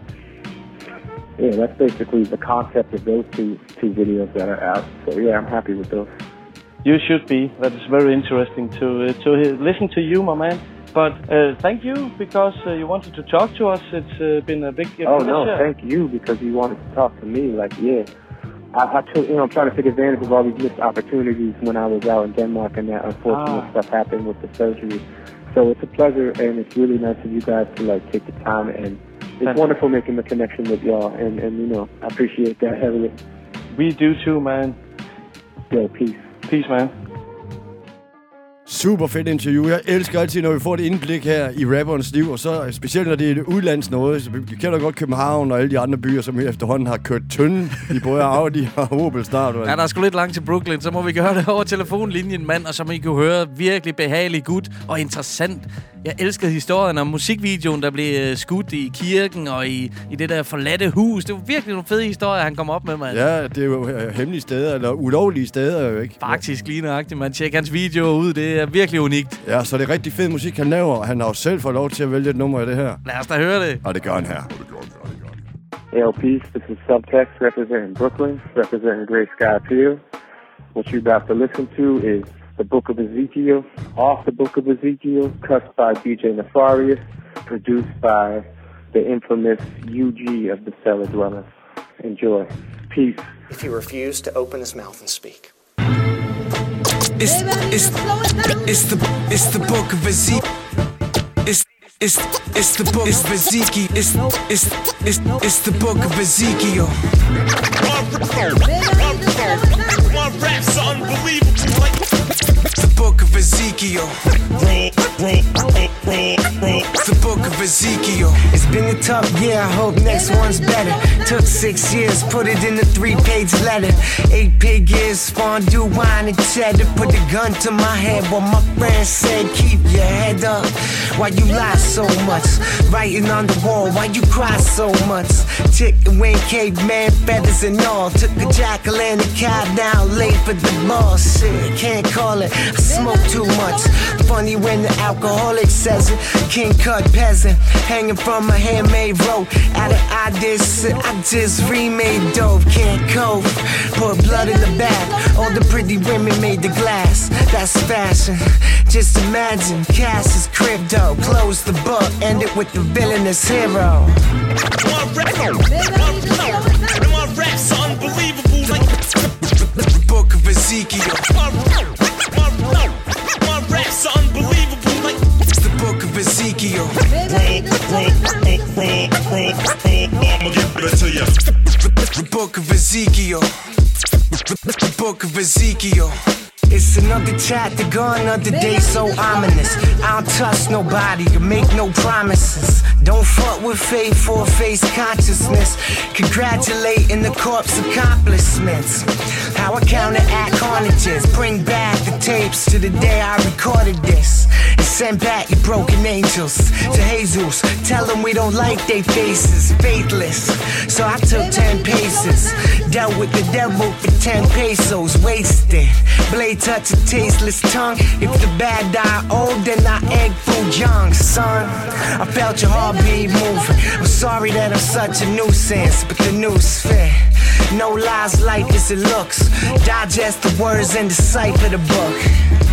yeah, that's basically the concept of those two two videos that are out. So yeah, I'm happy with those. You should be. That is very interesting to uh, to hear, listen to you, my man. But uh, thank you because uh, you wanted to talk to us. It's uh, been a big Oh no, thank you because you wanted to talk to me. Like, yeah, I, I took, you know, I'm trying to take advantage of all these missed opportunities when I was out in Denmark, and that unfortunate Ah. stuff happened with the surgery. So it's a pleasure, and it's really nice of you guys to like take the time, and it's wonderful making the connection with y'all, and and you know, I appreciate that heavily. We do too, man. Yo, peace. Peace, man. Super fedt interview. Jeg elsker altid, når vi får et indblik her i rappernes liv, og så specielt, når det er et udlands noget. Så vi kender godt København og alle de andre byer, som efterhånden har kørt tynde i både Audi [laughs] og Opel snart. Ja, der er sgu lidt langt til Brooklyn, så må vi gøre det over telefonlinjen, mand, og som I kan høre, virkelig behagelig gut og interessant. Jeg elskede historien om musikvideoen, der blev øh, skudt i kirken og i, i det der forladte hus. Det var virkelig nogle fede historier, han kom op med, mand. Ja, det er jo øh, hemmelige steder, eller ulovlige steder jo ikke. Faktisk lige nøjagtigt, man. Tjek hans videoer ud, det er virkelig unikt. Ja, så det er rigtig fed musik, han laver, han har jo selv fået lov til at vælge et nummer af det her. Lad os da høre det. Og det gør han her. Yo, peace. This is Subtext representing Brooklyn, representing Great Sky Appeal. What you're about to listen to is the Book of Ezekiel, off the Book of Ezekiel, cut by DJ Nefarious, produced by the infamous UG of the Cellar Dwellers. Enjoy. Peace. if he refused to open his mouth and speak. It's it's it's the it's the book of Ezekiel. It's it's it's the book of Ezekiel. It's it's it's it's the book of Ezekiel. Rap's unbelievable. Book of Ezekiel. The book of Ezekiel. It's been a tough year, I hope next one's better. Took six years, put it in a three page letter. Eight pig years, fondue, wine, and cheddar. Put the gun to my head while my friends said, Keep your head up. Why you lie so much? Writing on the wall, why you cry so much? Chicken wing, caveman, feathers and all. Took a jackal and a cat, now late for the ball. Shit, can't call it. I smoke too much. Funny when the alcoholic says it. King cut peasant, hanging from a handmade rope. Out of ideas, I just remade dope. Can't cope. Put blood in the bath. All the pretty women made the glass. That's fashion. Just imagine, Cass is crypto. Close the book, end it with the villainous hero. My rap's unbelievable. Like The book of Ezekiel. My, unbelievable. Like It's the book of Ezekiel. I'ma give it to you. The book of Ezekiel. The book of Ezekiel. It's another chapter another day so ominous. I don't trust nobody to make no promises. Don't fuck with faith for face consciousness. Congratulating the corpse accomplishments. How I counteract carnages. Bring back the tapes to the day I recorded this. Send back your broken angels to Jesus. Tell them we don't like their faces. Faithless. So I took 10 paces. Dealt with the devil for 10 pesos. Wasted. Blade touch a tasteless tongue. If the bad die old, then I egg food young, son. I felt your heartbeat moving. I'm sorry that I'm such a nuisance, but the news fit. No lies like as it looks. Digest the words and decipher the book.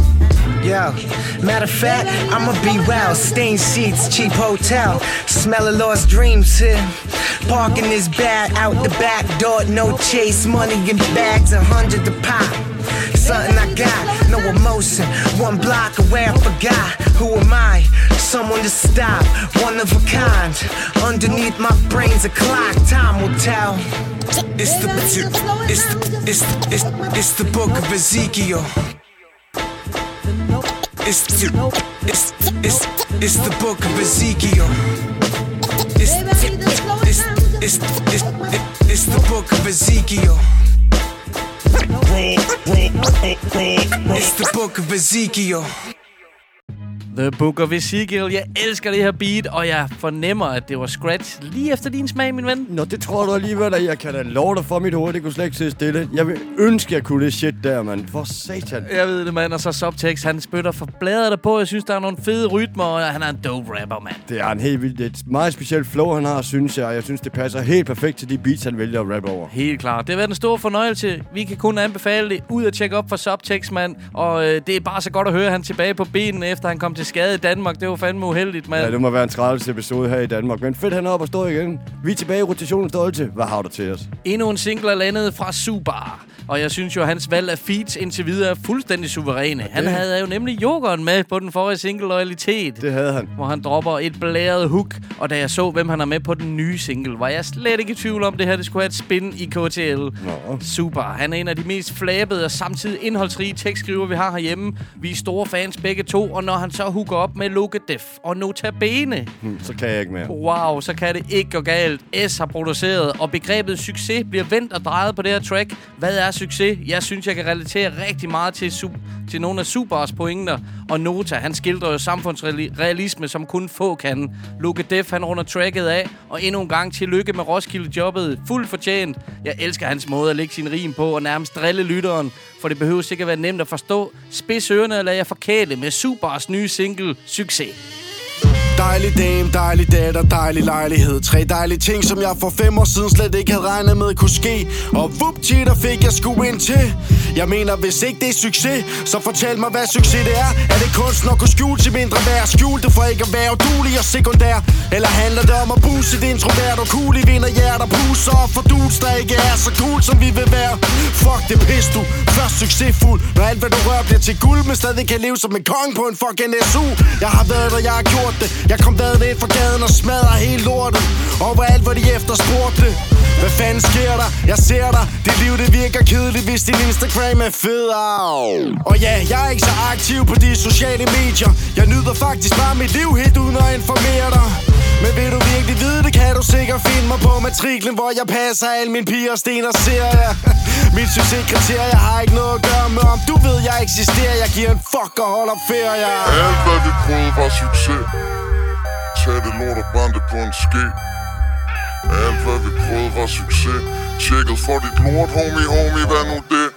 Yo, matter of fact, I'ma be well. Stained sheets, cheap hotel. Smell of lost dreams here. Parking is bad out the back door. No chase, money in bags, a hundred a pop. Something I got, no emotion. One block away, I forgot. Who am I? Someone to stop, one of a kind. Underneath my brain's a clock, time will tell. It's the it's it's it's, it's the book of Ezekiel. It's the, it's it's it's the book of Ezekiel. It's it's it's it's, it's, the book of Ezekiel. It's the book of Ezekiel. The Book of Ezekiel. Jeg elsker det her beat, og jeg fornemmer, at det var scratch lige efter din smag, min ven. Nå, det tror du alligevel, at jeg kan da love dig for mit hoved. Det kunne slet ikke sidde stille. Jeg vil ønske, jeg kunne det shit der, mand. For satan. Jeg ved det, mand. Og så Subtext, han spytter for bladet der på. Jeg synes, der er nogle fede rytmer, og han er en dope rapper, mand. Det er en helt vildt, et meget specielt flow, han har, synes jeg. Jeg synes, det passer helt perfekt til de beats, han vælger at rappe over. Helt klart. Det har været en stor fornøjelse. Vi kan kun anbefale det. Ud og tjekke op for Subtext, mand. Og øh, det er bare så godt at høre, at han tilbage på benene, efter han kom til skade i Danmark. Det var fandme uheldigt, mand. Ja, det må være en træls episode her i Danmark. Men fedt, han er op og står igen. Vi er tilbage i rotationen stolte. Hvad har du til os? Endnu en single er landet fra Subar. Og jeg synes jo, at hans valg af feats indtil videre er fuldstændig suveræne. Han havde jo nemlig Jokeren med på den forrige single Loyalitet. Det havde han. Hvor han dropper et blæret hook. Og da jeg så, hvem han er med på den nye single, var jeg slet ikke i tvivl om, det her det skulle have et spin i KTL. Nå. Super. Han er en af de mest flabede og samtidig indholdsrige tekstskriver, vi har herhjemme. Vi er store fans begge to, og når han så hooker op med Luke Def og Nota Bene, Hmm, så kan jeg ikke mere. Wow, så kan det ikke gå galt. S har produceret, og begrebet succes bliver vendt og drejet på det her track. Hvad er succes? Jeg synes, jeg kan relatere rigtig meget til, til nogle af Supers pointer. Og Nota, han skildrer jo samfundsrealisme, som kun få kan. Luke Def, han runder tracket af, og endnu en gang tillykke med Roskilde-jobbet. Fuldt fortjent. Jeg elsker hans måde at lægge sin rim på og nærmest drille lytteren, for det behøver sikkert være nemt at forstå. Spids ørerne og lad jer forkæle med Supers nye single, Succes. Dejlig dame, dejlig datter, dejlig lejlighed. Tre dejlige ting, som jeg for fem år siden slet ikke havde regnet med kunne ske. Og vupti, der fik jeg sgu ind til. Jeg mener, hvis ikke det er succes Så fortæl mig, hvad succes det er. Er det kunst nok at skjule til mindre værd? Skjul det for ikke at være udulig og sekundær. Eller handler det om at buse dit introvert og cool i vinder hjerter Puser op for dudes, der ikke er så cool, som vi vil være. Fuck det pis, du. Først succesfuld Når alt, hvad du rører, bliver til guld Men stadig kan leve som en kong på en fucking SU Jeg har været der, jeg har gjort det. Jeg kom vadet ind for gaden og smadrer hele lortet. Overalt, hvor de efterspurgte. Hvad fanden sker der? Jeg ser dig. Dit liv, det virker kedeligt, hvis din Instagram er fed. Og ja, jeg er ikke så aktiv på de sociale medier. Jeg nyder faktisk bare mit liv helt uden at informere dig. Men vil du virkelig vide det, kan du sikkert finde mig på matriklen Hvor jeg passer alle mine piger og sten og ser jeg [laughs] Mit succeskriterie har ikke noget at gøre med. Om du ved jeg eksisterer Jeg giver en fuck og holder ferie. Alt hvad vi prøvede var succes tage det lort og brænde det på en ske. Alt hvad vi prøvede var succes. Tjekket for dit lort, homie, homie, hvad nu det?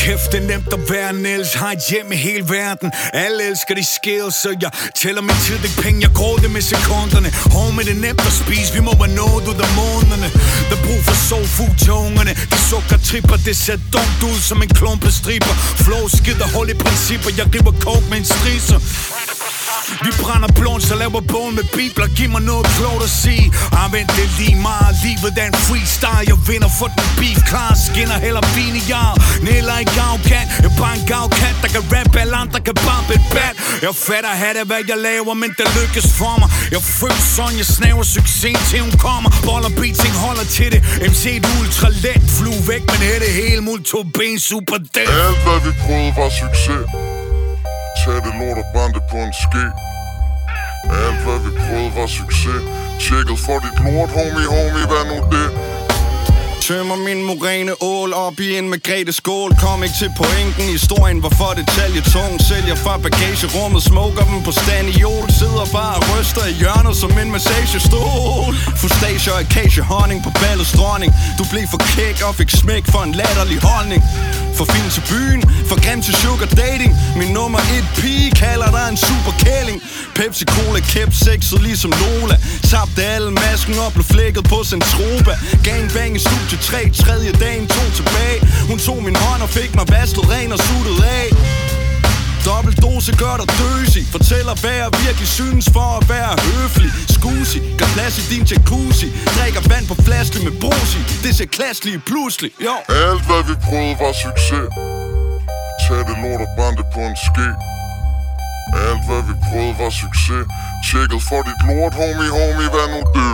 Kæft, det er nemt at være Niels Har et hjem i hele verden. Alle elsker de skills Så jeg tæller min tid, det penge Jeg går det med sekunderne. Homie, det er nemt at spise. Vi må være nået ud af månederne. Der er brug for soul food til ungerne. De sukker tripper Det ser dumt ud som en klumpe striber. Flow skider hul i principper. Jeg griber coke med en striser vi brænder blond, så laver bogen med bibler. Giv mig noget klogt at sige. Ah, Anvend det lige meget. Livet er en freestyle. Jeg vinder for den beef. Klar skinner heller vin i jar Nælder i gavkat Jeg bare en gavkat Der kan rap alle andre kan bampe et bat. Jeg fatter have det, hvad jeg laver Men det lykkes for mig. Jeg føler sådan, jeg snaver succes til hun kommer. Boller beating holder til det. MC et ultra let Flu væk, men her det hele. Mul to ben, super dead Alt hvad vi prøvede var succes tage det lort og brænde det på en ske. Alt hvad vi prøvede var succes. Tjekket for dit lort, homie, homie, hvad nu det? Tømmer min morene ål op i en Margrethe skål. Kom ikke til pointen, historien var for detalje tung Sælger fra bagagerummet, smoker dem på staniol Sidder bare og ryster i hjørnet som en massagestol. Fustager og acacia honning på ballets dronning. Du blev for kæk og fik smæk for en latterlig holdning for fin til byen, for grim til sugar dating. Min nummer et pige kalder dig en super kælling Pepsi Cola kæp sexet ligesom Lola. Tabte alle masken og blev flækket på Centropa Gangbang i studie 3, tredje dagen, to tilbage. Hun tog min hånd og fik mig vasket ren og suttet af. Dobbelt dose gør dig døsig. Fortæller hvad jeg virkelig synes for at være høflig. Skusi, gør plads i din jacuzzi. Drikker vand på flaske med brusi. Det ser klasseligt pludselig, jo. Alt hvad vi prøvede var succes. Tag det lort og brænd det på en ske. Alt hvad vi prøvede var succes. Tjekket for dit lort, homie, homie, hvad nu det?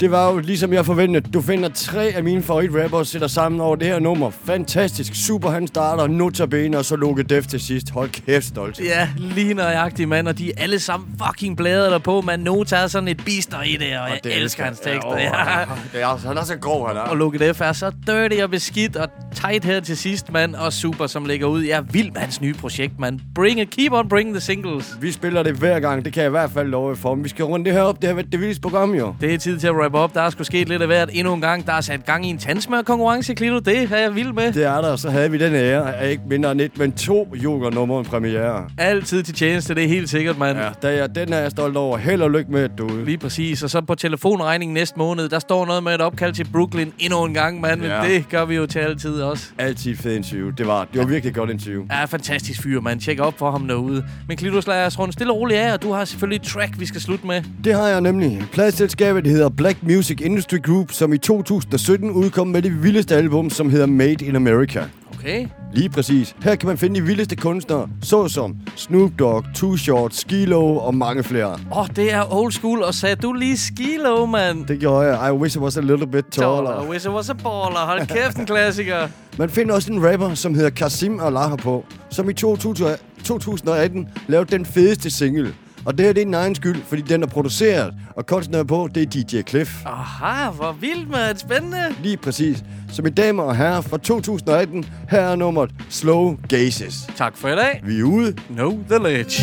Det var jo ligesom jeg forventede. Du finder tre af mine favoritrappere sætter sammen over det her nummer. Fantastisk. Super, han starter. Notabene og så Luke Def til sidst. Hold kæft, stolt. Ja, lige nøjagtigt, mand. Og de er alle sammen fucking blæder der på, man. Nota er sådan et bister i det, og, og jeg elsker hans tekster. Ja, Ja. det er, han er så grov, han er. Og Luke Def er så dirty og beskidt og tight her til sidst, mand. Og super, som ligger ud. Jeg er vild med hans nye projekt, mand. Bring it, keep on bring the singles. Vi spiller det hver gang. Det kan jeg i hvert fald love for. Men vi skal runde det her op. Det har været det vildeste program, jo. Det er tid til at wrap op. Der er sgu sket lidt af hvert endnu en gang. Der er sat gang i en tandsmør-konkurrence, Klito. Det er jeg vild med. Det er der, så havde vi den ære af ikke mindre end et, men to Joker-numre en premiere. Altid til tjeneste, det er helt sikkert, mand. Ja, der er, den er jeg stolt over. Held og lykke med, du. Lige præcis. Og så på telefonregningen næste måned, der står noget med et opkald til Brooklyn endnu en gang, mand. Men Ja. det gør vi jo til altid også. Altid et fedt interview. Det var, det var virkelig et godt interview. Ja, fantastisk fyr, mand. Tjek op for ham derude. Men Klitus, lad os runde stille og roligt af, og du har selvfølgelig et track, vi skal slutte med. Det har jeg nemlig. Pladselskabet det hedder Black Music Industry Group, som i 2017 udkom med det vildeste album, som hedder Made in America. Okay. Lige præcis. Her kan man finde de vildeste kunstnere, såsom Snoop Dogg, Too Short, Skilo og mange flere. Åh, oh, det er old school, og sagde du lige skilo, mand? Det gjorde jeg. I wish I was a little bit taller. I wish I was a baller. Hold kæft, en klassiker. [laughs] Man finder også en rapper, som hedder Kasim Allah på, som i 2000 2018 lavede den fedeste single. Og det her det er din egen skyld, fordi den er produceret, og kunstneren på, det er DJ Cliff. Aha, hvor vildt, mand. Spændende. Lige præcis. Så mine damer og herrer, fra 2018, her er nummeret Slow Gazes. Tak for i dag. Vi er ude. Know the ledge.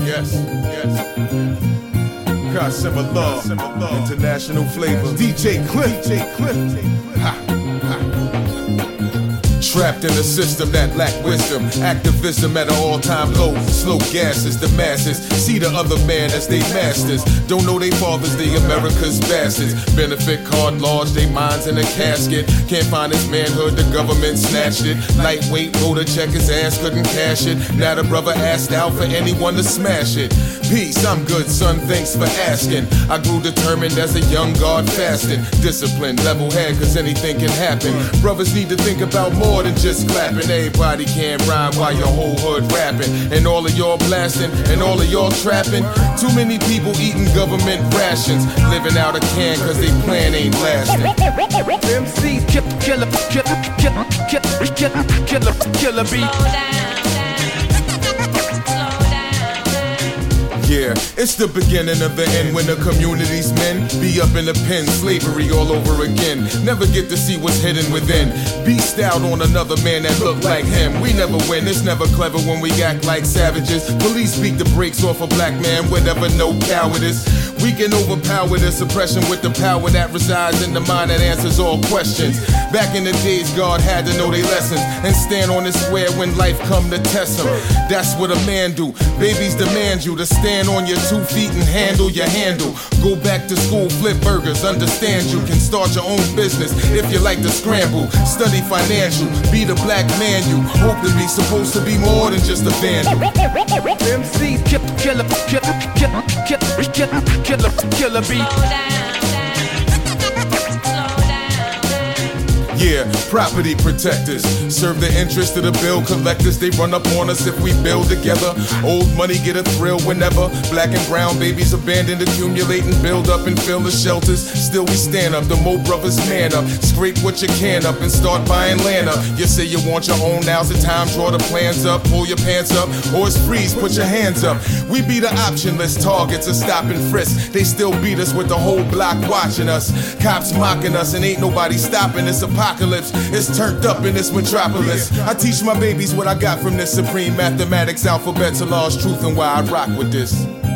Yes, yes. Of love, international flavor. DJ Cliff, DJ Cliff. Ha. Trapped in a system that lack wisdom, activism at an all-time low. Slow gases, the masses see the other man as they masters. Don't know they fathers, they America's bastards. Benefit card large, they minds in a casket. Can't find his manhood, the government snatched it. Lightweight, wrote a check, his ass couldn't cash it. Now the brother asked out for anyone to smash it. Peace, I'm good, son, thanks for asking. I grew determined as a young guard fasting. Disciplined, level head, cause anything can happen. Brothers need to think about more than just clapping. Everybody can't rhyme while your whole hood rapping. And all of y'all blasting, and all of y'all trapping. Too many people eating government rations. Living out a can cause they plan ain't lasting. MC killer, killer, killer, killer, killer, killer, killer, killer beat. It's the beginning of the end when the community's men be up in the pen, slavery all over again. Never get to see what's hidden within. Beast out on another man that look like him. We never win, it's never clever when we act like savages. Police beat the brakes off a black man whenever no cowardice. We can overpower the suppression with the power that resides in the mind that answers all questions. Back in the days, God had to know their lessons and stand on his square when life come to test him. That's what a man do. Babies demand you to stand on your two feet and handle your handle. Go back to school, flip burgers, understand you can start your own business if you like to scramble. Study financial, be the black man you hope to be. Supposed to be more than just a vandal. MC killer, killer, killer, killer, killer, killer, killer, killer beat. Yeah, property protectors serve the interest of the bill collectors. They run up on us if we build together. Old money get a thrill whenever black and brown babies abandoned, accumulate and build up and fill the shelters. Still we stand up, the Mo brothers man up. Scrape what you can up and start buying land up. You say you want your own, now's the time. Draw the plans up, pull your pants up, or it's freeze. Put your hands up. We be the optionless targets of stop and frisk. They still beat us with the whole block watching us. Cops mocking us and ain't nobody stopping this apocalypse. It's turned up in this metropolis. I teach my babies what I got from this supreme mathematics, alphabets, and laws, truth, and why I rock with this.